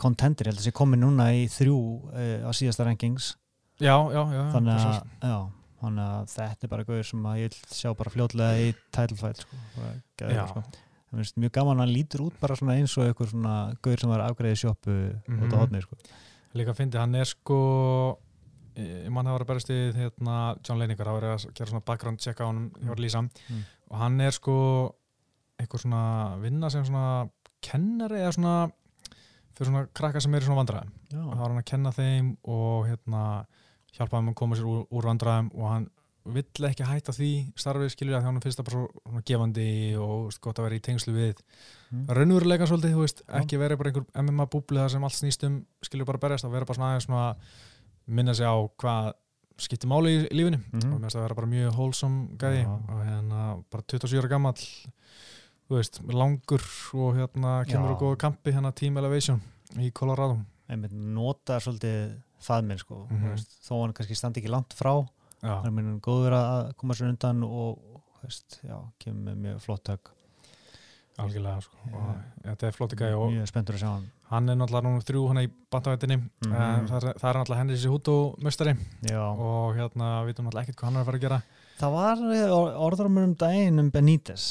kontentur, ég held að það sé komið núna í þrjú uh, á síðasta rankings. Já, já, já. Þannig að, já, þannig að þetta er bara gauður sem að ég vil sjá bara fljóðlega í tætlfæl, sko. Gæður, já. Sko. Það finnst mjög gaman að hann lítur út bara svona eins og einhver svona gauður sem var afgræðið sjópu mm út á hodni, sko. Líka að fyndi, hann er sko ég mann það var að berast í hérna, John Leiningar, það var að gera svona background check á hann hjá mm. Lísa mm. og hann er sko eitthvað svona vinna sem svona kennari eða svona fyrir svona krakka sem er svona vandræðum. Og það var hann að kenna þeim og hérna hjálpa hann að koma sér úr, úr vandræðum og hann vill ekki hætta því starfið skilur að því hann finnst það bara svona gefandi og gott að vera í tengslu við mm. raunveruleika svolítið, þú veist, ekki vera bara einhver MMA búblið þar sem allt snýstum skilur bara berjast að vera bara svona aðeins svona minna sig á hvað skiptir máli í lífinu. Mm og mér finnst að vera bara mjög hólsam gæði og hérna bara 27 ára gammal veist, langur og hérna kemur og góða kampi hérna Team Elevation í Colorado. Ég nota svolítið það minn sko, mm -hmm. veist, þó hann kannski standi ekki langt frá hann er minn góður að koma sér undan og veist, já, kemur með mjög flott högg. Algjörlega sko, og þetta er flott ekki og mjög spenntur að sjá hann. Hann er náttúrulega núna þrjú hann í bandavættinni. Mm -hmm. það, það er náttúrulega Henry Sihuto möstari og hérna við veitum náttúrulega ekkert hvað hann er að fara að gera. Það var orðramur um daginn um Benítez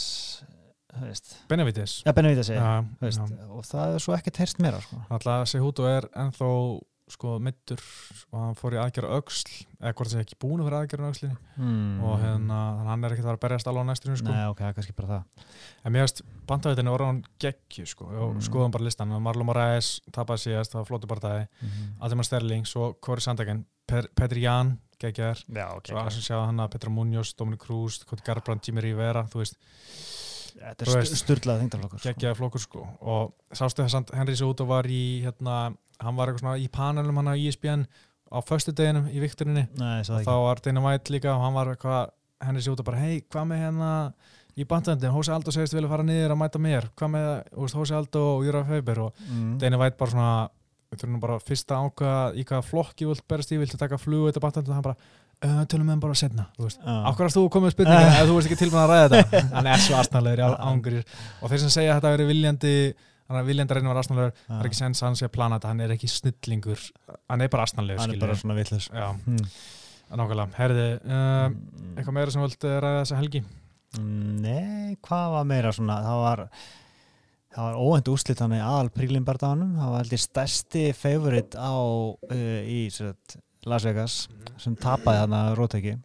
Benavides. Ja, Benavides ja, og það er svo ekkert herst meira sko. Alltaf Sehuto er ennþá sko mittur og hann fór í aðgjara auksl eða hvort það er ekki búin að vera aðgjara aukslinni mm. og hérna hann er ekkert að vera að berjast alveg á næsturinn sko. Nei, ok, kannski bara það. En mér veist, bandavitinu var hann geggju sko. Og mm. skoðum bara listan, Marlon Moraes tapaði síðast, það var flóti barndagi mm -hmm. Ademar Sterling, svo Kori Sandhagen. Petri Ján, geggjar svo að sem sjá hann að Petra Munoz, Dominic Cruz Koti Garbrand, Jimmy Rivera, þú veist Þetta er styrlaði þingdarflokkur Geggjaði sko. flokkur sko. Og sástu þess að Henry Soto var í hérna, hann var eitthvað svona í panelum hann á ISBN á förstu deginum í vikturinni og þá var Dana White líka og hann var eitthvað, Henry Soto bara hei, hvað með hérna í bandöndin, Hósi Aldó segist vilja fara niður að mæta mér, hvað með Hósi Aldó og Júra Fauber og mm. Dana White bara svona, bara fyrsta ákvað í hvaða flokk ég vilt berast í, viltu taka flug þetta bandöndin og hann bara Uh, tölum við hann bara setna að þú komið spurninga uh. ef þú veist ekki tilbúin að ræða þetta? *laughs* Hann er svo aðsnarlegur í ángurir og þeir sem segja að þetta verið viljandi viljandi að reyna að vera aðsnarlegur uh. það er ekki sens að hann sé að plana þetta, hann er ekki snillingur. Hann er bara aðsnarlegur hann er bara svona vittlust hmm. nákvæmlega, herði mm. eitthvað meira sem völd ræða þessa helgi? Nei, hvað var meira svona? Það var það var óhendt úslit hann í aðal prílimbardaganum það var heldur stærsti favorit á uh, í sér Las Vegas sem tapaði þarna rótæki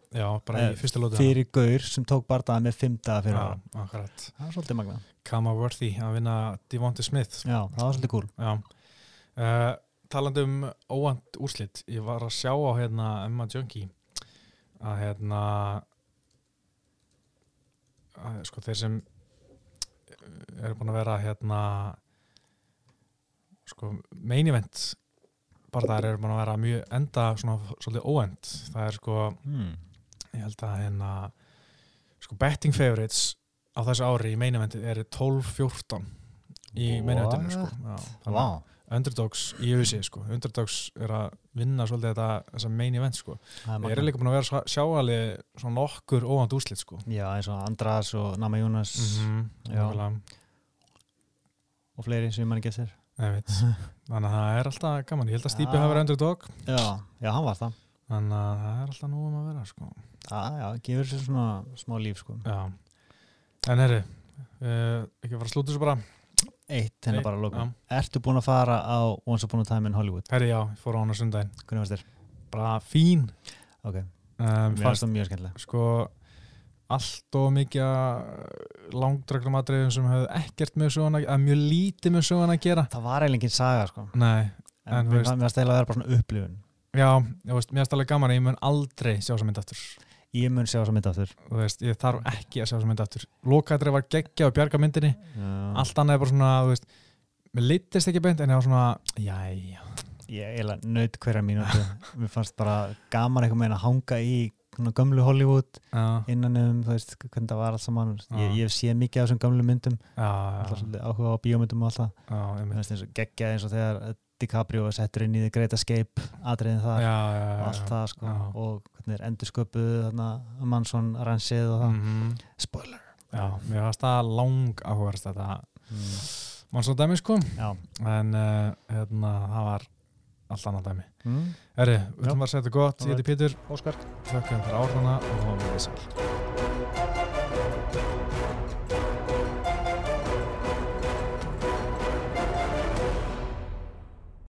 fyrir Gaur sem tók barndaði með fymta fyrir ára það var svolítið magna Kama Worthy að vinna Devonta Smith já, það var svolítið cool. Uh, talandi um óand úrslitt ég var að sjá á hérna Emma Junkie að hérna að, sko þeir sem eru búin að vera hérna sko main event barðar eru búin að vera mjög enda svona svolítið óend það er sko mm. ég held að hérna sko betting favorites á þessu ári í main eventi eru 12-14 í main eventinu sko. Wow. underdogs í auðvisi sko. Underdogs er að vinna svolítið þetta þessa main event sko. Það er líka búin að vera sjáali svona nokkur óand úslit sko. Já eins og Andras og Nama Jónas. Mm -hmm. og fleiri sem mann sér *laughs* þannig að það er alltaf gaman. Ég held að Stípi hafa verið underdog já, já, hann var það. Þannig að það er alltaf nú um að vera sko. já, já, gefur sér svona smá líf sko. en herri uh, ekki fara að slúta þessu bara. Eitt hennar bara að loka ertu búin að fara á Once Upon a Time in Hollywood? herri já, ég fór á hvernig varst þér? bara fín. Ok, um, mér finnst það mjög skemmtilega. Sko allt og mikið langdraglum aðdreifum sem hefur ekkert með svona, að mjög lítið með svona að gera. Það var eiginlega ekki saga sko. Nei, en, en mér finnst það að vera bara svona upplifun. Já, veist, mér finnst það alveg gaman að ég mun aldrei sjá þessa mynd aftur. Ég mun sjá þessa mynd aftur. Veist, ég þarf ekki að sjá þessa mynd aftur. Lókætri var geggja og bjarga myndinni. Já. allt annað er bara svona veist, mér litist ekki beint en ég var svona já ég eiginlega nöyt hverja mínu *laughs* mér fannst bara gaman eitthvað með að hanga í gömlu Hollywood já. innan um veist, hvernig það var alls saman ég, ég sé mikið af þessum gömlu myndum. Áhuga á bíómyndum og alltaf. Geggja eins og þegar DiCaprio settur inn í The Great Escape aðriðin þar já, og allt það sko, og hvernig er endur sköpuð mannsson rannsið og það. Mm -hmm. spoiler. Já, mér finnst það lang áhugaðast þetta. Mm. mannsson dæmi sko. En uh, hérna, það var allt annað dæmi. Mm. Eri, við ætlum að setja gott, ég heiti Pítur Óskar, þakka fyrir áhrifana og við erum við sæl